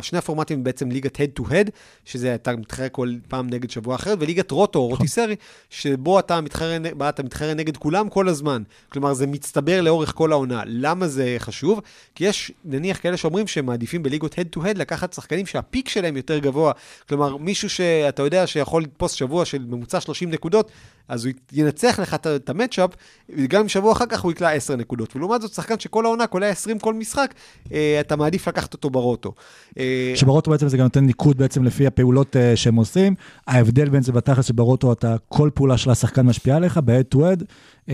ושני הפורמטים בעצם ליגת הד טו הד, שזה אתה מתחרה כל פעם נגד שבוע אחר, וליגת roto או rotisserie, שבו אתה מתחרה, אתה מתחרה נגד כולם כל הזמן. כלומר, זה מצטבר לאורך כל העונה. למה זה חשוב? כי יש, נניח, כאלה שאומרים שהם מעדיפים בליגות הד טו הד לקחת שחקנים שהפיק שלהם יותר גבוה. כלומר, מישהו שאתה יודע שיכול לתפוס שבוע של ממוצע 30 נקודות, אז הוא ינצח לך את- המצ'אפ, וגם אם שבוע אחר כך הוא יקלע 10 נקודות. ולעומת זאת, שחקן שכל העונה קולע 20 כל משחק, אה, אתה מעדיף לקחת אותו ברוטו. אה, שברוטו בעצם זה גם נותן ניקוד בעצם לפי הפעולות uh, שהם עושים. ההבדל בין זה בתכלס שברוטו אתה, כל פעולה של השחקן משפיעה עליך, ב-head to head, uh,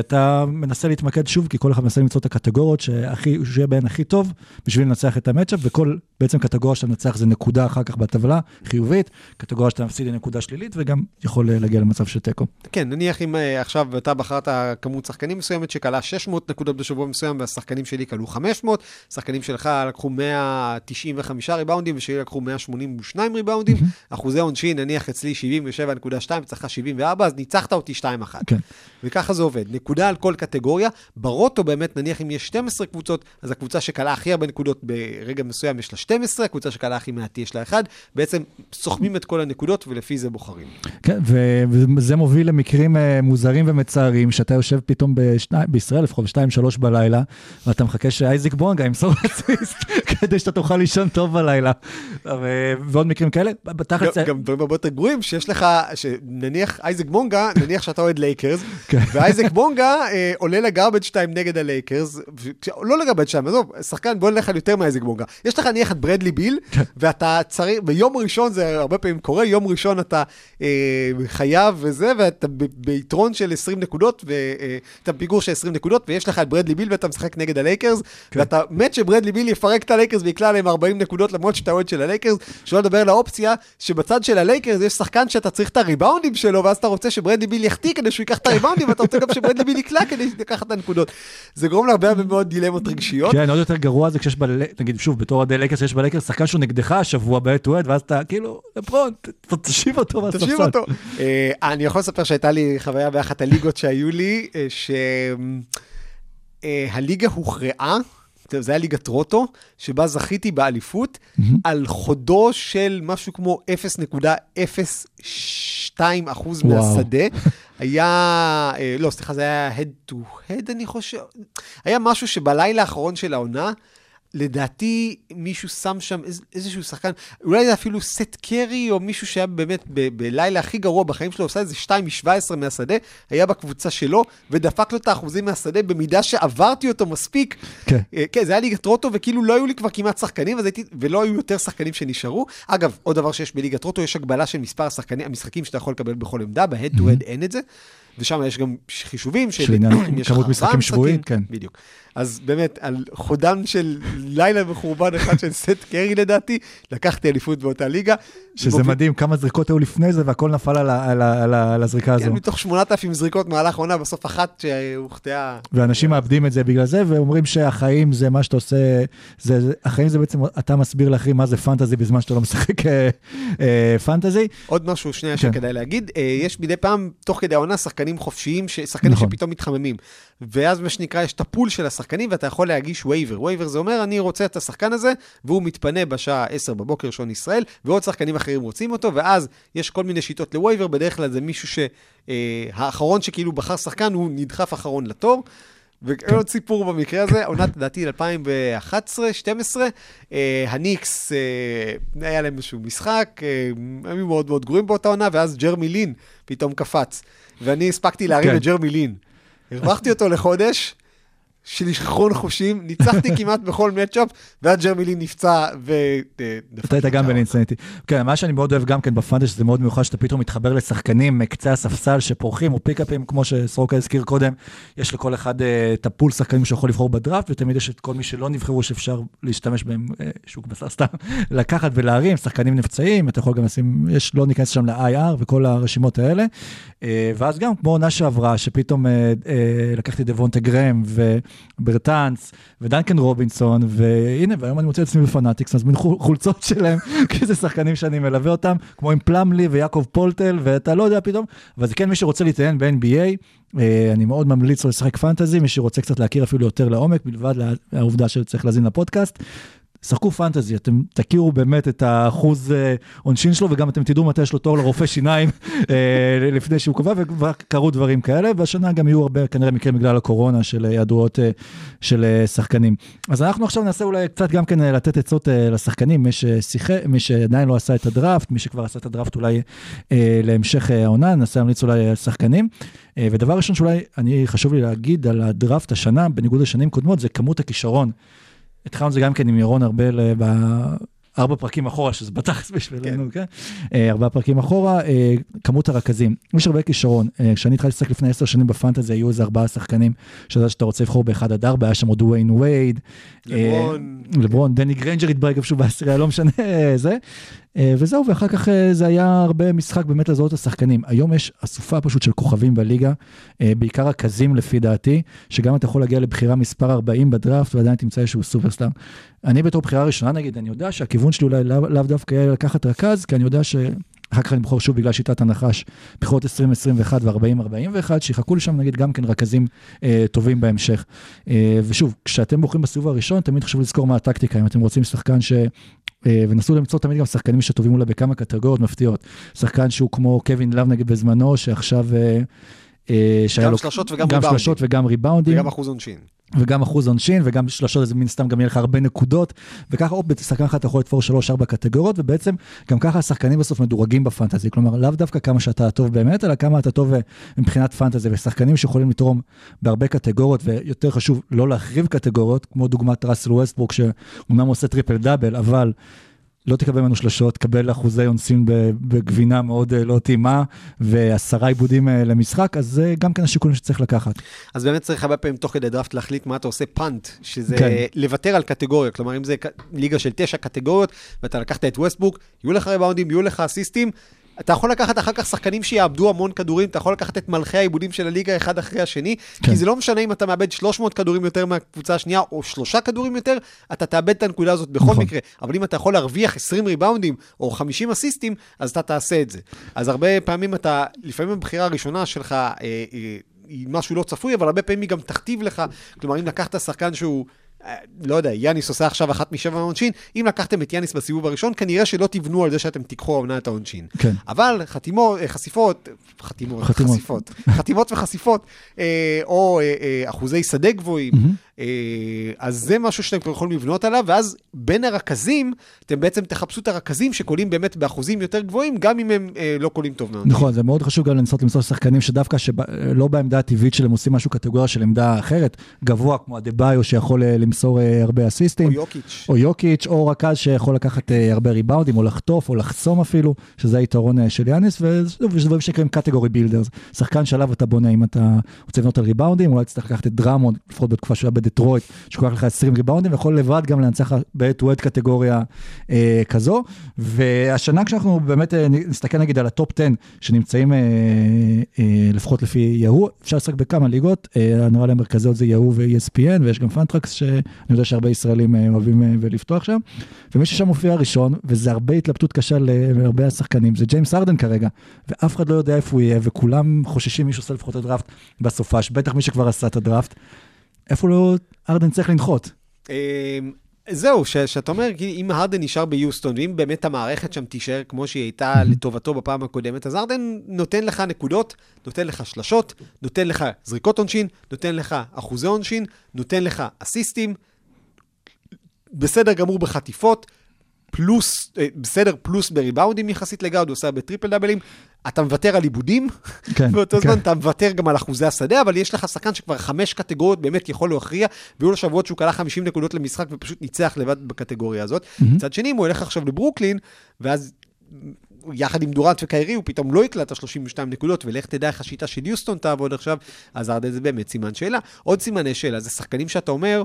אתה מנסה להתמקד שוב, כי כל אחד מנסה למצוא את הקטגוריות שהכי, שיהיה בהן הכי טוב, בשביל לנצח את המצ'אפ, וכל בעצם קטגוריה שאתה מנצח זה נקודה אחר כך בטבלה, חיובית, קטגוריה שאתה מפסיד היא נקודה שלילית, וגם יכול uh, להגיע למצב של תיקו. כן, נניח אם אה, עכשיו אתה בחרת כמות שחקנים מסוימת שכלה 600 נקודות בשבוע מסוים, והשחקנים שלי כלו 500, שחקנים שלך לקחו 195 ריבאונדים ושלי לקחו 182 ריבאונדים, אחוזי עונשין, נניח אצלי 77.2 וצריך 74, אז ניצחת אותי 2-1. כן. וככה זה עובד, נקודה על כל קטגוריה. ברוטו באמת, נניח אם יש 12 קבוצות, אז הקבוצה שכלה הכי הרבה נקודות ברגע מסוים יש לה 12, הקבוצה שכלה הכי מעט יש לה 1. בעצם סוכמים את כל הנקודות ולפי זה בוחרים. כן, וזה מוביל למקרים uh, מוזרים ומצערים, שאתה יושב פתאום בשני, בישראל, לפחות ב-2-3 בלילה, ואתה מחכה שאייזיק בונגה ימסור אסיסט, [laughs] כדי שאתה תוכל לישון טוב בלילה. ו- ועוד מקרים כאלה, בתכלס... גם- דברים הרבה יותר גרועים, שיש לך, שנניח אייזק בונגה, נניח שאתה אוהד לייקרס, כן. ואייזק בונגה אה, עולה ל garbage time נגד הלייקרס, ו- לא ל garbage time, עזוב, שחקן, בוא נלך על יותר מאייזק בונגה. יש לך נניח את ברדלי ביל, כן. ואתה צריך, ביום ראשון, זה הרבה פעמים קורה, יום ראשון אתה אה, חייב וזה, ואתה ב- ביתרון של 20 נקודות, ואתה בפיגור של 20 נקודות, ויש לך את ברדלי ביל ואתה משחק נגד הלייקרס, כן. ואתה מת שברדלי ביל יפרק את הלייקרס ויקלע להם 40 נקודות, למרות שאתה אוהד של הלייקרס, שלא לדבר על האופציה שבצד של הלייקרס יש שחקן שאתה צריך את הריבאונדים שלו, ואז אתה רוצה שברדלי ביל יחטיא כדי שהוא ייקח את הריבאונדים, ואתה רוצה גם שברדלי ביל יקלע כדי לקחת את הנקודות. זה גורם להרבה הרבה מאוד דילמות רגשיות. כן, עוד יותר גרוע זה כשיש, בל... נגיד שוב, בתור אוהדי לייקרס, שיש בלייקרס שחקן שהוא נגדך השבוע בעת ואז אתה כאילו, לברון, ת- ת- תושיב אותו מהספסל. תושיב אותו. אה, אני יכול לספר שהייתה לי חוויה באחת הליגות שהיו לי, אה, שהליגה הוכרעה. טוב, זה היה ליגת רוטו, שבה זכיתי באליפות על חודו של משהו כמו 0.02 אחוז. מהשדה. היה, אה, לא, סליחה, זה היה head to head, אני חושב. היה משהו שבלילה האחרון של העונה, לדעתי מישהו שם שם איז, איזשהו שחקן, אולי זה אפילו סט קרי, או מישהו שהיה באמת ב- בלילה הכי גרוע בחיים שלו, עושה איזה 2 מ-17 מהשדה, היה בקבוצה שלו, ודפק לו את האחוזים מהשדה במידה שעברתי אותו מספיק. כן. אה, כן, זה היה ליגת רוטו, וכאילו לא היו לי כבר כמעט שחקנים, הייתי, ולא היו יותר שחקנים שנשארו. אגב, עוד דבר שיש בליגת רוטו, יש הגבלה של מספר השחקנים, המשחקים שאתה יכול לקבל בכל עמדה, בהד טו הד אין את זה. ושם יש גם חישובים של אם יש לך כמות משחקים שבועית, כן. בדיוק. אז באמת, על חודם של לילה וחורבן אחד של סט קרי לדעתי, לקחתי אליפות באותה ליגה. שזה מדהים, כמה זריקות היו לפני זה, והכל נפל על, על, על, על הזריקה הזו. כן, מתוך 8,000 זריקות מהלך עונה, בסוף אחת שהוחטאה. ואנשים מאבדים את זה בגלל זה, ואומרים שהחיים זה מה שאתה עושה, זה, זה, החיים זה בעצם, אתה מסביר לאחרים מה זה פנטזי בזמן שאתה לא משחק אה, אה, פנטזי. עוד משהו שנייה כן. שכדאי להגיד, אה, יש מדי פעם, תוך כדי העונה, שחקנים חופשיים, ש- שחקנים נכון. שפתאום מתחממים. ואז מה שנקרא, יש את ה pool של השחקנים, ואתה יכול להגיש waiver. waiver זה אומר, אני רוצה את השחקן הזה, והוא מתפנה בשעה 10 בבוקר, שעון ישראל, ועוד שחקנים אחרים רוצים אותו, ואז יש כל מיני שיטות ל waiver, בדרך כלל זה מישהו שהאחרון שכאילו בחר שחקן, הוא נדחף אחרון לתור. ועוד סיפור במקרה הזה, עונת לדעתי 2011-2012, אה, הניקס, אה, היה להם איזשהו משחק, אה, הם היו מאוד מאוד גרועים באותה עונה, ואז ג'רמי לין פתאום קפץ. ואני הספקתי להרים כן. את ג'רמי לין. הרווחתי אותו לחודש, של שכרון חושים, ניצחתי כמעט בכל מצ'אפ, ואז ג'רמי לין נפצע ו... אה, אתה היית גם באינסטנטי. כן, מה שאני מאוד אוהב גם כן בפנטזי, שזה מאוד מיוחד שאתה פתאום מתחבר לשחקנים מקצה הספסל שפורחים, או פיקאפים, כמו שסורוקה הזכיר קודם, יש לכל אחד אה, את הפול שחקנים שיכול לבחור בדראפט, ותמיד יש את כל מי שלא נבחרו שאפשר להשתמש בהם, אה, שוק בשר [laughs] סתם, לקחת ולהרים, שחקנים נפצעים, אתה יכול גם לשים, יש, לא ניכנס שם ל-IR וכל הרשימות האלה. ואז גם כמו עונה שעברה, שפתאום לקחתי דוונטה גרם וברטאנס ודנקן רובינסון, והנה, והיום אני מוצא את עצמי בפנאטיקס, מזמין חול- חולצות שלהם, [laughs] כי זה שחקנים שאני מלווה אותם, כמו עם פלמלי ויעקב פולטל, ואתה לא יודע פתאום, אבל זה כן מי שרוצה להתעניין ב-NBA, אה, אני מאוד ממליץ לו לשחק פנטזי, מי שרוצה קצת להכיר אפילו יותר לעומק, מלבד העובדה שצריך להאזין לפודקאסט. שחקו פנטזי, אתם תכירו באמת את האחוז אה, עונשין שלו, וגם אתם תדעו מתי יש לו תור לרופא שיניים אה, לפני שהוא קובע, וכבר קרו דברים כאלה, והשנה גם יהיו הרבה כנראה מקרים בגלל הקורונה של היעדרויות אה, של שחקנים. אז אנחנו עכשיו ננסה אולי קצת גם כן לתת עצות לשחקנים, מי ששיחק, מי שעדיין לא עשה את הדראפט, מי שכבר עשה את הדראפט אולי להמשך העונה, ננסה להמליץ אולי על שחקנים. ודבר ראשון שאולי אני חשוב לי להגיד על הדראפט השנה, בניגוד לשנים קודמות, זה כמות הכישרון. התחלנו את זה גם כן עם ירון ארבל אה, בארבע פרקים אחורה, שזה בתכלס בשבילנו, כן? אה, ארבעה פרקים אחורה, אה, כמות הרכזים. יש הרבה כישרון. כשאני התחלתי לשחק לפני עשר שנים בפנטזי, היו איזה ארבעה שחקנים, שאתה שאתה רוצה לבחור באחד עד ארבע, היה שם עוד דוויין ווייד. לברון. לברון, דני גריינג'ר התברג איפשהו בעשירייה, לא משנה זה. אה, וזהו, ואחר כך אה, זה היה הרבה משחק באמת לזהות את השחקנים. היום יש אסופה פשוט של כוכבים בליגה, אה, בעיקר רכזים לפי דעתי, שגם אתה יכול להגיע לבחירה מספר 40 בדראפט ועדיין תמצא איזשהו סופרסטאר. אני בתור בחירה ראשונה נגיד, אני יודע שהכיוון שלי אולי לאו לאו דווקא יהיה לקחת רכז, כי אני יודע ש... אחר כך אני בוחר שוב בגלל שיטת הנחש, בחירות 2021 ו-40-41, שיחכו לי שם נגיד גם כן רכזים אה, טובים בהמשך. אה, ושוב, כשאתם בוחרים בסיבוב הראשון, תמיד חשוב לזכור מה הטקטיקה, אם אתם רוצים שחקן ש... אה, ונסו למצוא תמיד גם שחקנים שטובים אולי בכמה קטגוריות מפתיעות. שחקן שהוא כמו קווין לאב נגיד בזמנו, שעכשיו... אה, אה, שהיה גם לו- שלשות וגם גם ריבאונדים. שלשות וגם ריבאונדים. וגם אחוז עונשין. וגם אחוז עונשין, וגם שלשות, אז מן הסתם גם יהיה לך הרבה נקודות, וככה עוד בשחקן אחד אתה יכול לתפור שלוש-ארבע קטגוריות, ובעצם גם ככה השחקנים בסוף מדורגים בפנטזי, כלומר לאו דווקא כמה שאתה טוב באמת, אלא כמה אתה טוב אה, מבחינת פנטזי, ושחקנים שיכולים לתרום בהרבה קטגוריות, ויותר חשוב לא להחריב קטגוריות, כמו דוגמת ראסל ווסטברוק, שאומנם עושה טריפל דאבל, אבל... לא תקבל ממנו שלושות, תקבל אחוזי אונסים בגבינה מאוד אה, לא טעימה, ועשרה עיבודים אה, למשחק, אז זה גם כן השיקולים שצריך לקחת. אז באמת צריך הרבה פעמים תוך כדי דראפט להחליט מה אתה עושה פאנט, שזה כן. לוותר על קטגוריה. כלומר, אם זה ליגה של תשע קטגוריות, ואתה לקחת את ווסטבוק, יהיו לך ריבאונדים, יהיו לך אסיסטים. אתה יכול לקחת אחר כך שחקנים שיאבדו המון כדורים, אתה יכול לקחת את מלכי העיבודים של הליגה אחד אחרי השני, כן. כי זה לא משנה אם אתה מאבד 300 כדורים יותר מהקבוצה השנייה, או שלושה כדורים יותר, אתה תאבד את הנקודה הזאת בכל נכון. מקרה. אבל אם אתה יכול להרוויח 20 ריבאונדים, או 50 אסיסטים, אז אתה תעשה את זה. אז הרבה פעמים אתה, לפעמים הבחירה הראשונה שלך, אה, אה, היא משהו לא צפוי, אבל הרבה פעמים היא גם תכתיב לך. כלומר, אם לקחת שחקן שהוא... אה, לא יודע, יאניס עושה עכשיו אחת משבע העונשין, אם לקחתם את יאניס בסיבוב הראשון, כנראה שלא תבנו על זה שאתם תיקחו העונה את העונשין. כן. אבל חתימות, אה, חשיפות, חתימות, חתימות. חשיפות, חתימות וחשיפות, אה, או אחוזי שדה גבוהים, אה, אז זה משהו שאתם כבר יכולים לבנות עליו, ואז בין הרכזים, אתם בעצם תחפשו את הרכזים שקולעים באמת באחוזים יותר גבוהים, גם אם הם אה, לא קולעים טוב מאוד. נכון, זה מאוד חשוב גם לנסות למצוא שחקנים שדווקא שלא בעמדה הטבעית שלהם עושים משהו קטגוריה של עמדה אחרת, גבוה כמו אדבאיו שיכול אה, למסור אה, הרבה או אסיסטים, יוקיץ'. או יוקיץ', או רכז שיכול לקחת אה, הרבה ריבאונדים, או לחטוף, או לחסום אפילו, שזה היתרון אה, של יאניס, יש דברים שנקראים category builders. שחקן שעליו אתה בונה, אם אתה רוצה לבנות על ריבאונדים, אולי תצטרך לקחת את דרמונד, לפחות בתקופה שהוא היה בדטרויט, שקורא לך 20 ריבאונדים, ויכול לבד גם לנצח בעת וואט קטגוריה אה, כזו. והשנה כשאנחנו באמת אה, נסתכל נגיד על ה top 10 שנמצאים אה, אה, לפחות לפי יהוא, אפשר לשחק בכמה ליגות, אה, נראה לי המרכזיות זה יהוא ו-ESPN, ויש גם Fantrax שאני יודע שהרבה ישראלים אה, אוהבים אה, ולפתוח שם. ומי ששם מופיע ראשון, וזה הרבה התלבטות קשה להרבה השחקנים, זה ג'יימס הארדן כרגע, ואף אחד לא יודע איפה הוא יהיה, וכולם חוששים מי שעושה לפחות את הדראפט בסופש, בטח מי שכבר עשה את הדראפט. איפה לא ארדן צריך לנחות? אה, זהו, ש- שאתה אומר, כי אם הרדן נשאר ביוסטון, ואם באמת המערכת שם תישאר כמו שהיא הייתה לטובתו בפעם הקודמת, אז הרדן נותן לך נקודות, נותן לך שלשות, נותן לך זריקות עונשין, נותן לך אחוזי עונשין, נותן לך אסיסטים, בסדר גמור בחטיפות, פלוס, אה, בסדר פלוס בריבאונדים יחסית לגארד, הוא עושה בטריפל דאבלים, אתה מוותר על עיבודים, כן, באותו כן. זמן אתה מוותר גם על אחוזי השדה, אבל יש לך שחקן שכבר חמש קטגוריות באמת יכול להכריע, והיו לו שבועות שהוא קלע 50 נקודות למשחק ופשוט ניצח לבד בקטגוריה הזאת. מצד שני, אם הוא ילך עכשיו לברוקלין, ואז יחד עם דורנט וקיירי, הוא פתאום לא יקלע את ה-32 נקודות, ולך תדע איך השיטה של יוסטון תעבוד עכשיו, אז ארדן זה באמת סימן שאלה. עוד סימני שאלה, זה שחקנים שאתה אומר,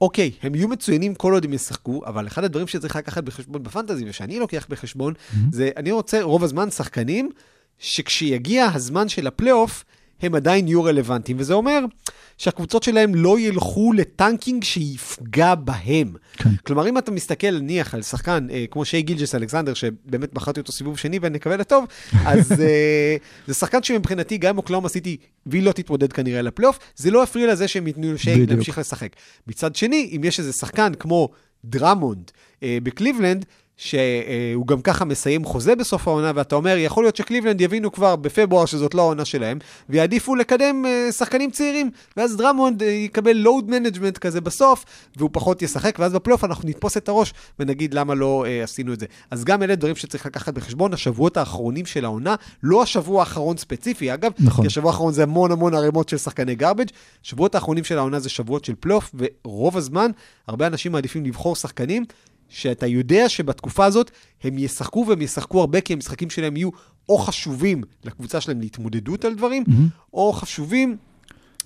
אוקיי, הם יהיו מצוינים כל עוד הם ישחקו, אבל אחד הדברים שצריך לקחת בחשבון בפנטזי, ושאני לוקח בחשבון, זה, אני רוצה רוב הזמן שחקנים, שכשיגיע הזמן של הפלייאוף, הם עדיין יהיו רלוונטיים, וזה אומר שהקבוצות שלהם לא ילכו ל tanking שיפגע בהם. כן. כלומר, אם אתה מסתכל, נניח, על שחקן אה, כמו שי גילג'ס-אלכסנדר, שבאמת בחרתי אותו סיבוב שני ונקווה לטוב, [laughs] אז אה, זה שחקן שמבחינתי, גם אם אוקלהומה סיטי, והיא לא תתמודד כנראה לפלייאוף, זה לא יפריע לזה שהם ייתנו לשי. להמשיך לשחק. מצד שני, אם יש איזה שחקן כמו דרמונד אה, בקליבלנד, שהוא גם ככה מסיים חוזה בסוף העונה, ואתה אומר, יכול להיות שקליבלנד יבינו כבר בפברואר שזאת לא העונה שלהם, ויעדיפו לקדם אה, שחקנים צעירים, ואז דרמונד אה, יקבל load management כזה בסוף, והוא פחות ישחק, ואז בפלייאוף אנחנו נתפוס את הראש ונגיד למה לא אה, עשינו את זה. אז גם אלה דברים שצריך לקחת בחשבון, השבועות האחרונים של העונה, לא השבוע האחרון ספציפי, אגב, נכון. כי השבוע האחרון זה המון המון ערימות של שחקני garbage, השבועות האחרונים של העונה זה שבועות של פלייאוף, ורוב הזמן, הרבה אנשים מעדיפים לבחור שחקנים שאתה יודע שבתקופה הזאת הם ישחקו והם ישחקו הרבה, כי המשחקים שלהם יהיו או חשובים לקבוצה שלהם להתמודדות על דברים, או חשובים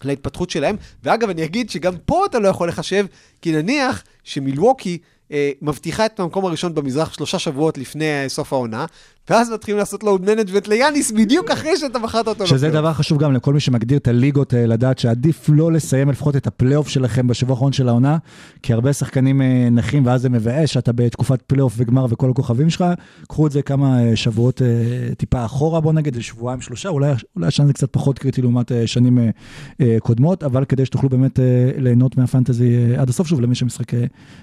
להתפתחות שלהם. ואגב, אני אגיד שגם פה אתה לא יכול לחשב, כי נניח שמילווקי אה, מבטיחה את המקום הראשון במזרח שלושה שבועות לפני סוף העונה, ואז מתחילים לעשות load management ליאניס בדיוק אחרי שאתה בחרת אותו. שזה לפלייאוף. דבר חשוב גם לכל מי שמגדיר את הליגות, אה, לדעת שעדיף לא לסיים לפחות את הפלייאוף שלכם בשבוע האחרון של העונה, כי הרבה שחקנים אה, נחים ואז זה מבאס שאתה בתקופת פלייאוף וגמר וכל הכוכבים שלך. קחו את זה כמה אה, שבועות טיפה אחורה, בוא נגיד, שבועיים שלושה, אולי, אולי השנה זה קצת פחות קריטי לעומת שנים קודמות, אבל כדי שתוכלו באמת ליהנות מהפנטזי עד הסוף, שוב, למי שמשחק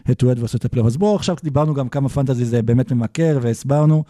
head ועושה את הפלייאוף. אז בואו עכשיו דיברנו גם כמה פנטזי זה באמת ממכר והסברנו,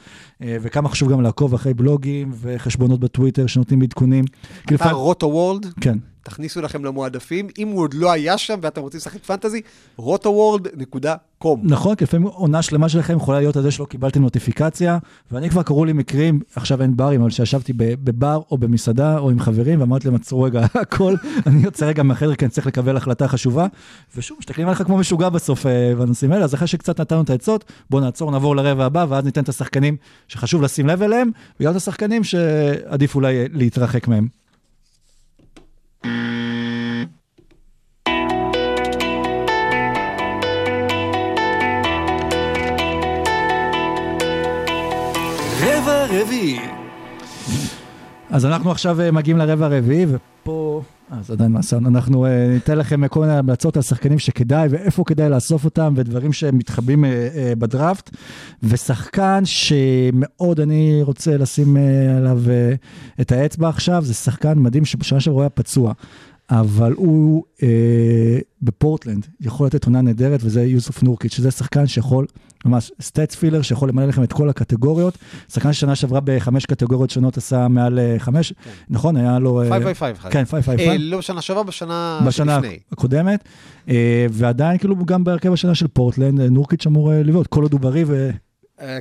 וכמה חשוב גם לעקוב אחרי בלוגים וחשבונות בטוויטר שנותנים עדכונים. אתה לפעמים- רוטו וורלד, כן. תכניסו לכם למועדפים, אם הוא עוד לא היה שם ואתם רוצים לשחק פנטזי, rotoworld.com. נכון, כי לפעמים עונה שלמה שלכם יכולה להיות על זה שלא קיבלתם נוטיפיקציה, ואני כבר קראו לי מקרים, עכשיו אין ברים, אבל שישבתי בבר או במסעדה או עם חברים, ואמרתי להם, עצרו רגע [laughs] הכל, אני יוצא רגע מהחדר כי אני צריך לקבל החלטה חשובה, ושוב, מסתכלים עליך כמו משוגע בסוף אה, בנושאים האלה, אז אחרי שקצת נתנו את העצות, בואו נעצור, נעבור לרבע הבא, ואז ניתן את השחקנים שחשוב לשים לב אליהם, וגם את השחקנים שעדיף אולי להתרחק מהם. רבע רביעי. אז אנחנו עכשיו אה, מגיעים לרבע הרביעי, ופה, זה עדיין מעשה, אנחנו אה, ניתן לכם אה, כל מיני המלצות על שחקנים שכדאי, ואיפה כדאי לאסוף אותם, ודברים שמתחבאים אה, אה, בדראפט. ושחקן שמאוד אני רוצה לשים אה, עליו אה, את האצבע עכשיו, זה שחקן מדהים שבשנה שעברה היה פצוע. אבל הוא אה, בפורטלנד יכול לתת עונה נהדרת, וזה יוסוף נורקיץ', שזה שחקן שיכול, ממש סטאצ פילר, שיכול למלא לכם את כל הקטגוריות. שחקן ששנה שעברה בחמש קטגוריות שונות עשה מעל אה, חמש, נכון? היה לו... אה, 555. כן, 555. אה, לא בשנה שעברה, בשנה בשנה שלפני. הקודמת, אה, ועדיין כאילו גם בהרכב השנה של פורטלנד, נורקיץ' אמור לבעוט, כל עוד הוא בריא ו...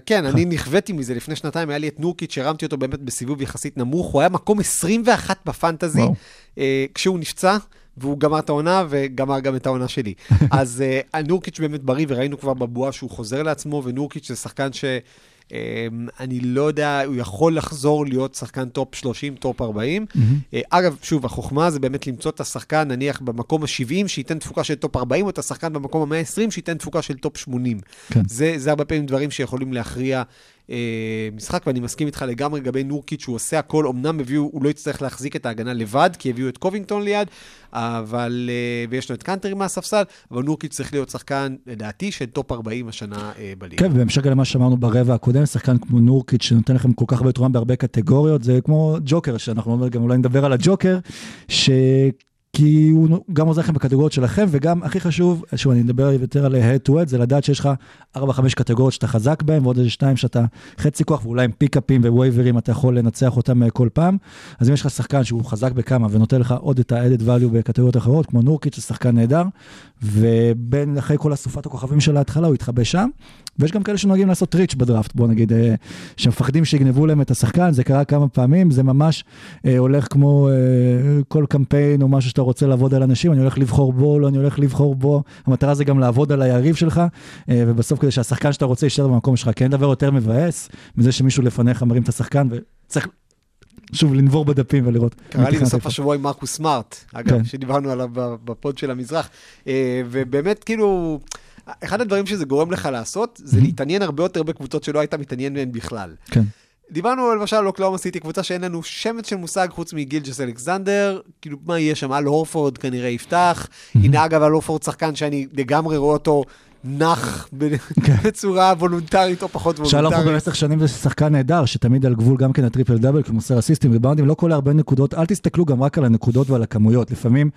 כן, אני [laughs] נכוויתי מזה לפני שנתיים, היה לי את נורקיץ', שהרמתי אותו באמת בסיבוב יחסית נמוך, הוא היה מקום 21 בפנטזי, כשהוא נפצע, והוא גמר את העונה וגמר גם את העונה שלי. [laughs] אז אה, נורקיץ' באמת בריא, וראינו כבר בבועה שהוא חוזר לעצמו, ונורקיץ' זה שחקן ש... אה, אני לא יודע, הוא יכול לחזור להיות שחקן טופ 30, טופ 40. אה, אגב, שוב, החוכמה זה באמת למצוא את השחקן, נניח במקום ה-70, שייתן תפוקה של טופ 40, או את השחקן במקום ה-120, שייתן תפוקה של טופ 80. כן. זה, זה הרבה פעמים דברים שיכולים להכריע אה, משחק, ואני מסכים איתך לגמרי לגבי נורקיץ', שהוא עושה הכל, אמנם הביאו, הוא לא יצטרך להחזיק את ההגנה לבד, כי הביאו את קובינגטון ליד, אבל, אה, ויש לו את קאנטרי מהספסל, אבל נורקיץ' צריך להיות שחקן, לדעתי, של טופ 40 השנה אה, בליגה. כן, ובהמשך למה שאמרנו ברבע הקודם, שחקן כמו נורקיץ' שנותן לכם כל כך הרבה תרומה בהרבה קטגוריות, זה כמו ג'וקר, שאנחנו גם אולי נדבר על הג'וקר, ש... כי הוא גם עוזר לכם בקטגוריות שלכם, וגם הכי חשוב, שוב, אני אדבר יותר על head to head, זה לדעת שיש לך 4-5 קטגוריות שאתה חזק בהן, ועוד איזה 2 שאתה חצי כוח, ואולי עם פיקאפים ווייברים אתה יכול לנצח אותם אה, כל פעם. אז אם יש לך שחקן שהוא חזק בכמה ונותן לך עוד את ה-added value בקטגוריות אחרות, כמו נורקיץ', זה שחקן נהדר, ובין אחרי כל אסופת הכוכבים של ההתחלה הוא יתחבא שם. ויש גם כאלה שנוהגים לעשות טריץ' בדראפט, בוא נגיד, אה, שמפחדים שיגנבו להם את השחקן, זה קרה כמה פעמים, זה ממש אה, הולך כמו אה, כל קמפיין או משהו שאתה רוצה לעבוד על אנשים, אני הולך לבחור בו, לא אני הולך לבחור בו, המטרה זה גם לעבוד על היריב שלך, אה, ובסוף כדי שהשחקן שאתה רוצה יישאר במקום שלך, כי אין דבר יותר מבאס מזה שמישהו לפניך מרים את השחקן, וצריך שוב לנבור בדפים ולראות. קרה לי בסוף. השבוע עם מרקוס סמארט, אגב, כן. שדיברנו עליו בפוד של המזרח. אה, ובאמת, כאילו, אחד הדברים שזה גורם לך לעשות, זה להתעניין הרבה יותר בקבוצות שלא היית מתעניין בהן בכלל. כן. דיברנו למשל על אוקלהומה סיטי, קבוצה שאין לנו שמץ של מושג חוץ מגילג'ס אלכסנדר, כאילו מה יהיה שם, על הורפורד כנראה יפתח. הנה אגב, על הורפורד שחקן שאני לגמרי רואה אותו נח ב- בצורה וולונטרית או פחות שלום פה וולונטרית. במשך שנים זה שחקן נהדר, שתמיד על גבול גם כן הטריפל דאבל, כי הוא מוסר אסיסטים ריבאונדים, לא קולע הרבה נקודות, אל תסתכלו גם רק על הנקודות ועל הכמויות, לפעמים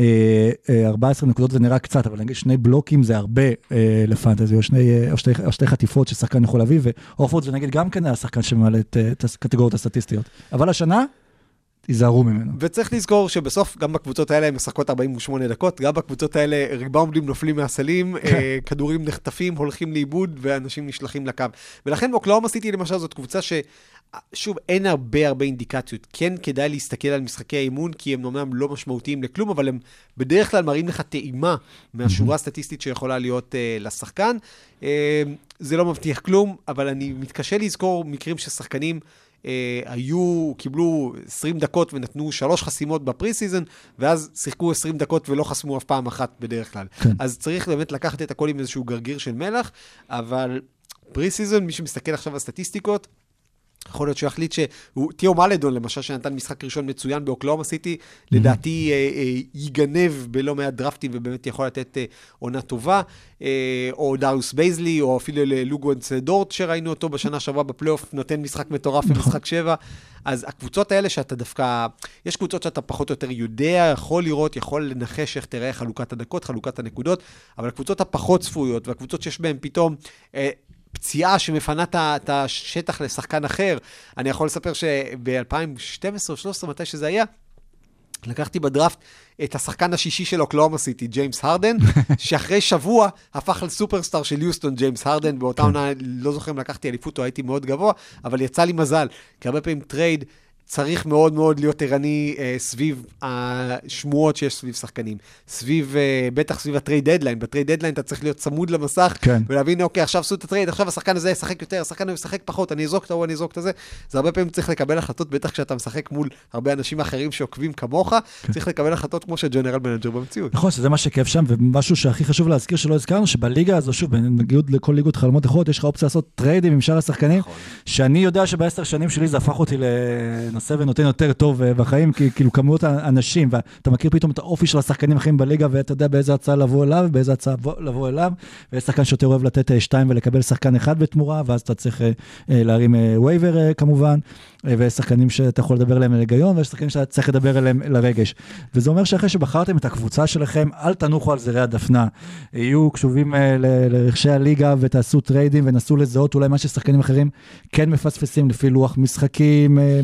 אה, אה, 14 נקודות זה נראה קצת, אבל נגיד שני בלוקים זה הרבה אה, לפנטזי, או, שני, אה, או, שתי, או שתי חטיפות ששחקן יכול להביא, והורפורד זה נגיד גם כן היה שחקן שמעלה את, אה, את הקטגוריות הסטטיסטיות. אבל השנה, תיזהרו ממנו. וצריך לזכור שבסוף, גם בקבוצות האלה הן משחקות 48 דקות, גם בקבוצות האלה ריבאונדים נופלים מהסלים. [laughs] אה, כדורים נחטפים, הולכים לאיבוד, ואנשים נשלחים לקו. ולכן באוקלאומה סיטי למשל זאת קבוצה ש... שוב, אין הרבה הרבה אינדיקציות. כן כדאי להסתכל על משחקי האימון, כי הם אומנם לא משמעותיים לכלום, אבל הם בדרך כלל מראים לך טעימה מהשורה הסטטיסטית שיכולה להיות אה, לשחקן. אה, זה לא מבטיח כלום, אבל אני מתקשה לזכור מקרים ששחקנים היו, קיבלו 20 דקות ונתנו שלוש חסימות ב pre season, ואז שיחקו 20 דקות ולא חסמו אף פעם אחת בדרך כלל. כן. אז צריך באמת לקחת את הכל עם איזשהו גרגיר של מלח, אבל pre season, מי שמסתכל עכשיו על סטטיסטיקות, יכול להיות שהוא יחליט שהוא, תיאו מלדון למשל, שנתן משחק ראשון מצוין באוקלהומה סיטי, לדעתי אה, אה, ייגנב בלא מעט דרפטים ובאמת יכול לתת אה, עונה טובה, אה, או דאריוס בייזלי, או אפילו ללוגוונס דורט שראינו אותו בשנה שעברה בפלייאוף, נותן משחק מטורף במשחק שבע. אז הקבוצות האלה שאתה דווקא, יש קבוצות שאתה פחות או יותר יודע, יכול לראות, יכול לנחש איך תראה חלוקת הדקות, חלוקת הנקודות, אבל הקבוצות הפחות צפויות, והקבוצות שיש בהן פתאום... אה, פציעה שמפנה את השטח לשחקן אחר. אני יכול לספר שב-2012 או 2013, מתי שזה היה, לקחתי בדראפט את השחקן השישי של אוקלהומה סיטי, ג'יימס הרדן, [laughs] שאחרי שבוע הפך לסופרסטאר של יוסטון, ג'יימס הרדן. באותה עונה, לא זוכר אם לקחתי אליפות או הייתי מאוד גבוה, אבל יצא לי מזל, כי הרבה פעמים טרייד צריך מאוד מאוד להיות ערני אה, סביב השמועות שיש סביב שחקנים. סביב, אה, בטח סביב ה trade deadline. ב trade deadline אתה צריך להיות צמוד למסך, כן. ולהבין, אוקיי, עכשיו עשו את הטרייד, עכשיו השחקן הזה ישחק יותר, השחקן הזה ישחק פחות, אני אזרוק את ההוא, אני אזרוק את הזה. זה הרבה פעמים צריך לקבל החלטות, בטח כשאתה משחק מול הרבה אנשים אחרים שעוקבים כמוך, צריך לקבל החלטות כמו ש general manager במציאות. נכון, שזה מה שכיף שם, ומשהו שהכי חשוב להזכיר שלא הזכרנו, שבליגה הזו, שוב, בניגוד לכל ליגות חלומות אחרות, יש לך אופציה לעשות טריידים עם שאר השחקנים, שאני יודע שבעשר שנים שלי זה הפך אותי לנושא ונותן יותר טוב אה, בחיים, כי כאילו כמות האנשים, ואתה מכיר פתאום את האופי של השחקנים האחרים בליגה, ואתה יודע באיזה הצעה לבוא אליו, ובאיזה הצעה לבוא- אליו, ויש שחקן שיותר אוהב לתת אה, שתיים ולקבל שחקן אחד בתמורה, ואז אתה צריך אה, להרים waiver כמובן, ויש שחקנים שאתה יכול לדבר אליהם להיגיון, ויש שחקנים שאתה צריך לדבר אליהם לרגש. וזה אומר שאחרי שבחרתם את הקבוצה שלכם, אל תנוחו על זרי הדפנה. יהיו קשובים לרחשי הליגה ותעשו טריידים ונסו לזהות אולי מה ששחקנים אחרים כן מפספסים לפי לוח משחקים אה,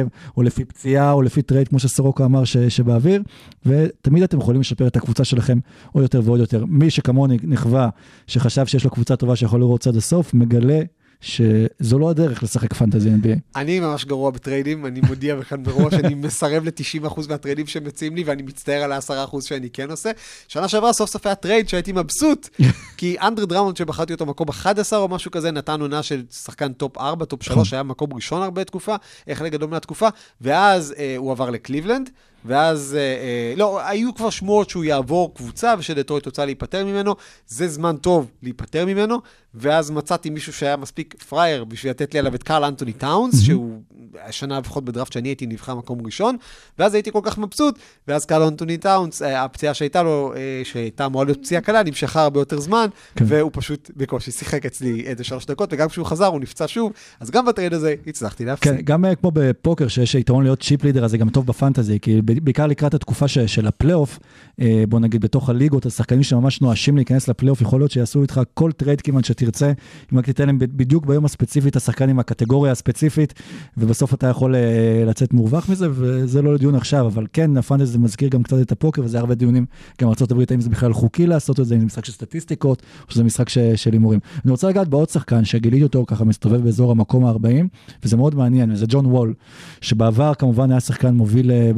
מתקרב, או לפי פציעה, או לפי טרייד, כמו שסורוקה אמר ש- שבאוויר, ותמיד אתם יכולים לשפר את הקבוצה שלכם עוד יותר ועוד יותר. מי שכמוני נכווה, שחשב שיש לו קבוצה טובה שיכול לראות עד הסוף, מגלה שזו לא הדרך לשחק פנטזי NBA. אני ממש גרוע בטריידים, אני מודיע בכאן מראש, אני מסרב ל-90% מהטריידים שמציעים לי, ואני מצטער על ה-10% שאני כן עושה. שנה שעברה סוף סוף היה טרייד שהייתי מבסוט, [laughs] כי אנדרי דראמונד, שבחרתי אותו מקום 11 או משהו כזה, נתן עונה של שחקן טופ 4, טופ 3, היה מקום ראשון הרבה תקופה, חלק גדול מהתקופה, ואז אה, הוא עבר לקליבלנד. ואז, אה, אה, לא, היו כבר שמועות שהוא יעבור קבוצה ושדטרויט רוצה להיפטר ממנו, זה זמן טוב להיפטר ממנו, ואז מצאתי מישהו שהיה מספיק פראייר בשביל לתת לי עליו את קרל אנטוני טאונס, שהוא השנה לפחות בדראפט שאני הייתי נבחר מקום ראשון, ואז הייתי כל כך מבסוט, ואז קרל אנטוני טאונס, אה, הפציעה שהייתה לו, אה, שהייתה אמורה להיות פציעה קלה, נמשכה הרבה יותר זמן, כן. והוא פשוט בקושי שיחק אצלי איזה שלוש דקות, וגם כשהוא חזר הוא נפצע שוב, אז גם בטרייד הזה הצלחתי להפסיד. כן, גם אה, כמו בפוקר, שיש יתרון להיות צ'יפ לידר, אז זה גם טוב בפנטזי, כי בעיקר לקראת התקופה ש, של הפלייאוף, אה, בוא נגיד בתוך הליגות, השחקנים שממש נואשים להיכנס לפלייאוף, יכול להיות שיעשו איתך כל טרייד כמעט שתרצה, אם רק תיתן להם בדיוק ביום הספציפי את השחקן עם הקטגוריה הספציפית, ובסוף אתה יכול אה, לצאת מורווח מזה, וזה לא לדיון עכשיו, אבל כן, הפנטזי זה מזכיר גם קצת את הפוקר, וזה הרבה דיונים, גם ארה"ב, האם זה בכלל חוקי לעשות את זה, אם זה משחק של סטטיסטיקות, או שזה משחק ש, של הימורים. אני רוצה לגעת בעוד שחקן שגיליתי אותו ככה מסתובב באזור המקום ה-40, וזה מאוד מעניין, וזה ג'ון וול, שבעבר כמובן היה שחקן מוביל אה,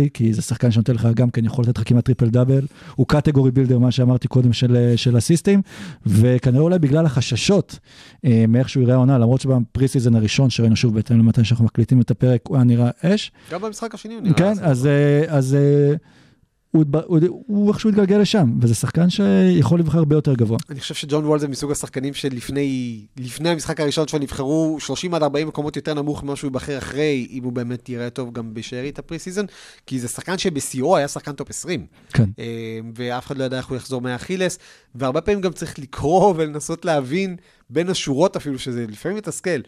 בפנטזי, כי זה שחקן שנותן לך גם כן, יכול לתת לך כמעט טריפל דאבל, הוא category builder, מה שאמרתי קודם, של, אה, של אסיסטים, וכנראה אולי בגלל החששות אה, מאיך שהוא יראה העונה, למרות שב pre season הראשון שראינו שוב, בהתאם למתי שאנחנו מקליטים את הפרק, הוא היה נראה אש, גם במשחק השני הוא נראה. כן. אז, אה, אז אה, הוא, הוא, הוא איכשהו התגלגל לשם, וזה שחקן שיכול להיבחר הרבה יותר גבוה. אני חושב שג'ון וול זה מסוג השחקנים שלפני לפני המשחק הראשון שלו נבחרו 30 עד 40 מקומות יותר נמוך ממה שהוא ייבחר אחרי, אם הוא באמת יראה טוב גם בשארית ה pre season, כי זה שחקן שבשיאו היה שחקן top 20. כן. אה, ואף אחד לא ידע איך הוא יחזור מהאכילס, והרבה פעמים גם צריך לקרוא ולנסות להבין בין השורות אפילו, שזה לפעמים מתסכל.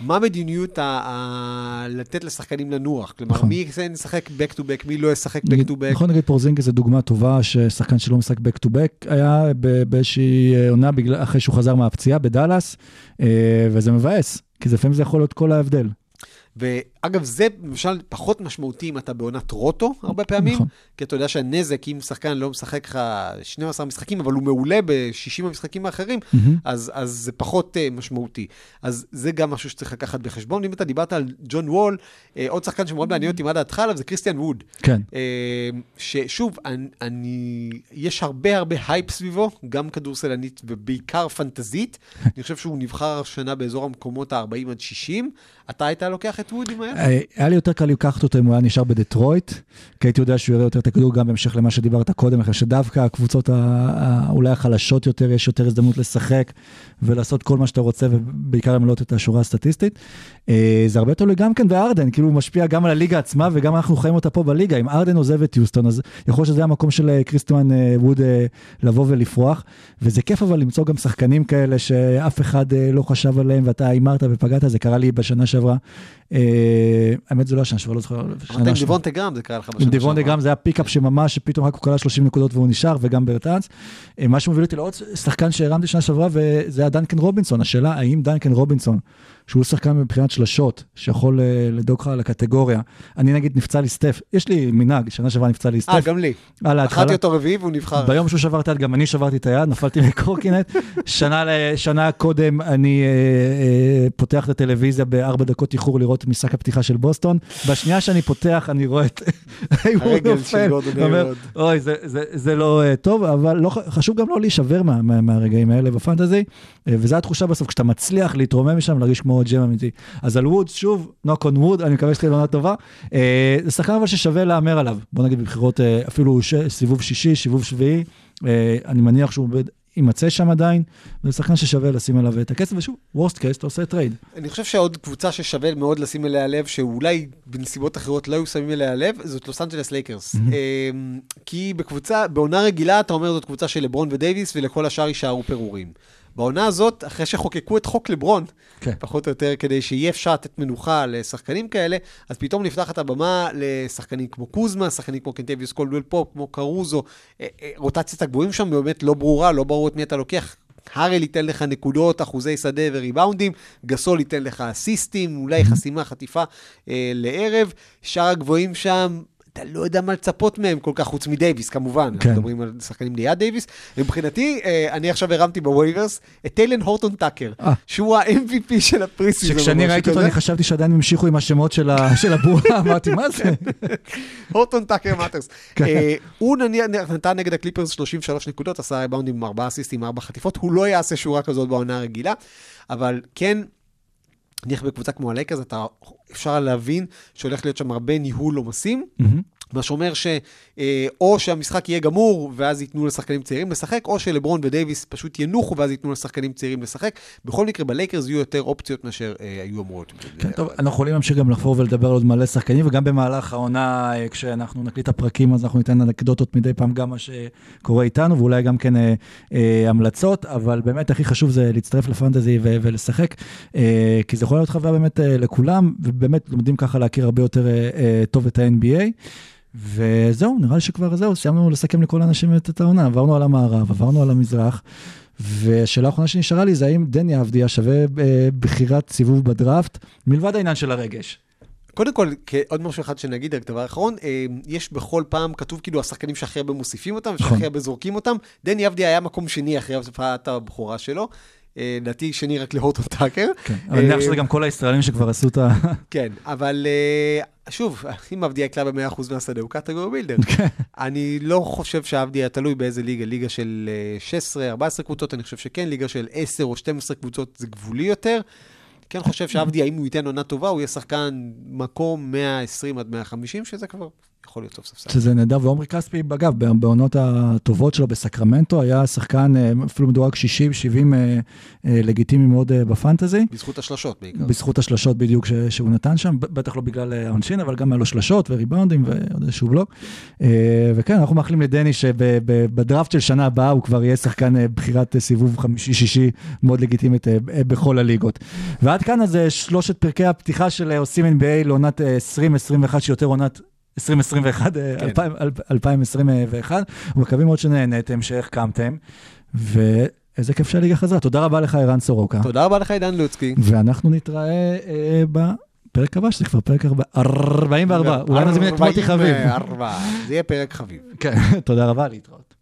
מה מדיניות ה- ה- לתת לשחקנים לנוח? כלומר, נכון. מי ישחק back to back, מי לא ישחק back to back? נכון, נגיד פורזינגס זו דוגמה טובה, ששחקן שלא משחק back to back היה באיזושהי אה, עונה בגלל, אחרי שהוא חזר מהפציעה בדאלאס, אה, וזה מבאס, כי לפעמים זה יכול להיות כל ההבדל. ואגב, זה למשל פחות משמעותי אם אתה בעונת roto הרבה פעמים, נכון. כי אתה יודע שהנזק, אם שחקן לא משחק לך 12 משחקים, אבל הוא מעולה ב-60 המשחקים האחרים, מהמם. אז, אז זה פחות uh, משמעותי. אז זה גם משהו שצריך לקחת בחשבון. אם אתה דיברת על ג'ון וול, uh, עוד שחקן שמאוד מעניין אותי מה דעתך עליו זה קריסטיאן ווד. כן. Uh, ששוב, אני, אני, יש הרבה הרבה הייפ סביבו, גם כדורסלנית ובעיקר פנטזית. אני חושב שהוא נבחר השנה באזור המקומות ה-40 עד 60. אתה היית לוקח את ווד אם היה? אה, היה לי יותר קל לקחת אותו אם הוא היה נשאר בדטרויט, כי הייתי יודע שהוא יראה יותר את הכדור, גם בהמשך למה שדיברת קודם, אחרי שדווקא הקבוצות אולי החלשות יותר, יש יותר הזדמנות לשחק ולעשות כל מה שאתה רוצה, ובעיקר למלות את השורה הסטטיסטית. אה, זה הרבה תלוי גם כן בארדן, כאילו הוא משפיע גם על הליגה עצמה, וגם אנחנו חיים אותה פה בליגה. אם ארדן עוזב את יוסטון, אז יכול להיות שזה המקום של אה, קריסטיאן אה, ווד לבוא ולפרוח, וזה כיף אבל למצוא גם שחקנים כאלה שאף אחד לא חשב עליהם, ואתה הימרת ופגעת, זה קרה לי בשנה שעברה. אה, האמת זה לא השנה שעברה, לא זוכר. אמרת עם שעברה. דיוונטה גרם, זה קרה לך בשנה עם דיוון שעברה. דגרם זה היה פיקאפ שממש, שפתאום רק הוא קלע 30 נקודות והוא נשאר, וגם ברטאנס. אה, מה שמוביל אותי לעוד שחקן שהרמתי שנה שעברה, וזה היה דנקן רובינסון. השאלה, האם דנקן רובינסון, שהוא שחקן מבחינת שלשות, שיכול אה, לדאוג לך על הקטגוריה, אני נגיד נפצע לי סטף, יש לי מנהג, שנה שעברה נפצע לי סטף, אה, גם לי. על ההתחלה. אכלתי אותו רביעי והוא נבחר. ביום שהוא שבר את היד, גם אני שברתי את היד, נפלתי [laughs] מקורקינט. שנה, שנה קודם אני אה, אה, פותח את הטלוויזיה בארבע דקות איחור לראות משחק הפתיחה של בוסטון. בשנייה שאני פותח, אני רואה את... [laughs] הרגל של. גורדון הירוד. אוי, זה, זה, זה לא אה, טוב, אבל לא, חשוב גם לא להישבר מה, מה, מהרגעים האלה בפנטזי, אה, וזו התחושה בסוף, כשאתה מצליח להתרומם משם, להרגיש כמו ג'ם אמיתי. אז על ווד, שוב, נוק און ווד, אני מקווה שתהיה עונה טובה. אה, זה שחקן אבל ששווה להמר עליו, בוא נגיד בבחירות אה, אפילו ש, סיבוב שישי, סיבוב שביעי, אה, אני מניח שהוא עובד- יימצא שם עדיין, וזה שחקן ששווה לשים עליו את הכסף, ושוב, worst case, אתה עושה טרייד. אני חושב שעוד קבוצה ששווה מאוד לשים אליה לב, שאולי בנסיבות אחרות לא היו שמים אליה לב, זאת לוס אנג'לס לייקרס. כי בקבוצה, בעונה רגילה אתה אומר זאת קבוצה של לברון ודייוויס, ולכל השאר יישארו פירורים. בעונה הזאת, אחרי שחוקקו את חוק לברון, כן. פחות או יותר, כדי שיהיה אפשר לתת מנוחה לשחקנים כאלה, אז פתאום נפתחת הבמה לשחקנים כמו קוזמה, שחקנים כמו קנטביוס קאלדוול פופ, כמו קרוזו, אה, אה, רוטציית הגבוהים שם באמת לא ברורה, לא ברור את מי אתה לוקח. הארל ייתן לך נקודות, אחוזי שדה וריבאונדים, גסול ייתן לך אסיסטים, אולי חסימה, חטיפה אה, לערב. שאר הגבוהים שם, אתה לא יודע מה לצפות מהם כל כך, חוץ מדייוויס כמובן. כן. אנחנו מדברים על שחקנים ליד דייוויס. מבחינתי, אה, אני עכשיו הרמתי ב waivers את טיילן הורטון טאקר, אה. שהוא ה-MVP של ה preseason. שכשאני ראיתי אותו, אני חשבתי שעדיין המשיכו עם השמות של [laughs] הבועה, [laughs] אמרתי, מה זה? [laughs] הורטון טאקר matters. כן. אה, הוא נתן נגד הקליפרס 33 נקודות, עשה ריבאונדים עם 4 אסיסטים, 4 חטיפות, הוא לא יעשה שורה כזאת בעונה הרגילה, אבל כן, נניח בקבוצה כמו הלייקרס, אפשר להבין שהולך להיות שם הרבה ניהול עומסים. מהמם. מה שאומר שאו שהמשחק יהיה גמור ואז ייתנו לשחקנים צעירים לשחק, או שלברון ודייוויס פשוט ינוחו ואז ייתנו לשחקנים צעירים לשחק. בכל מקרה, בלייקרס יהיו יותר אופציות מאשר אה, היו אמורות. כן, טוב, אנחנו יכולים להמשיך גם לחפור ולדבר על עוד מלא שחקנים, וגם במהלך העונה, אה, כשאנחנו נקליט הפרקים, אז אנחנו ניתן אנקדוטות מדי פעם גם מה שקורה איתנו, ואולי גם כן אה, אה, המלצות, אבל באמת הכי חשוב זה להצטרף לפנטזי ו- ולשחק, אה, כי זה יכול להיות חוויה באמת אה, לכולם, ובאמת לומדים ככה להכיר הרבה יותר אה, אה, טוב את ה-NBA. וזהו, נראה לי שכבר זהו, סיימנו לסכם לכל האנשים את העונה, עברנו על המערב, עברנו על המזרח, והשאלה האחרונה שנשארה לי זה האם דני אבדיה שווה אה, בחירת סיבוב בדראפט, מלבד העניין של הרגש. קודם כל, עוד משהו אחד שנגיד, רק דבר אחרון, אה, יש בכל פעם, כתוב כאילו השחקנים שהכי הרבה מוסיפים אותם, נכון. ושהכי הרבה זורקים אותם. דני אבדיה היה מקום שני אחרי הופעת הבכורה שלו. אה, לדעתי שני רק להורטון טאקר. כן, אבל אני מניח אה, שזה גם כל הישראלים שכבר עשו את ה... [laughs] כן, אבל אה, שוב, אם אבדיה יקלע ב-100% מהשדה, הוא קטגורי בילדר. כן. אני לא חושב שאבדיה תלוי באיזה ליגה, ליגה של אה, 16, 14 קבוצות, אני חושב שכן, ליגה של 10 או 12 קבוצות זה גבולי יותר. כן חושב שאבדיה, אם הוא ייתן עונה טובה, הוא יהיה שחקן מקום 120 עד 150, שזה כבר יכול להיות סוף ספסל. שזה נהדר, ועומרי כספי, אגב, בעונות הטובות שלו בסקרמנטו, היה שחקן אה, אפילו מדורג 60-70 אה, אה, לגיטימי מאוד בפנטזי. בזכות השלשות בעיקר. בזכות השלשות בדיוק ש, שהוא נתן שם, בטח לא בגלל העונשין, אבל גם היה לו שלשות וריבאונדים ועוד איזשהו בלוק. וכן, אנחנו מאחלים לדני שבדראפט של שנה הבאה הוא כבר יהיה שחקן בחירת סיבוב חמישי-שישי מאוד לגיטימית בכל הליגות. ועד כאן אז שלושת פרקי הפתיחה של עושים NBA לעונת אה, 2021, שיותר עונת 2021, אה, כן. 2000 2021. ומקווים מאוד שנהנתם, שהחכמתם, ואיזה כיף שהליגה חזרה. תודה רבה לך, ערן סורוקה. תודה רבה לך, עידן לוצקי. ואנחנו נתראה אה, בפרק הבא, שזה כבר פרק ארבע- 44, אולי נזמין את מוטי חביב. 44. זה יהיה פרק חביב. כן, [laughs] תודה רבה, להתראות.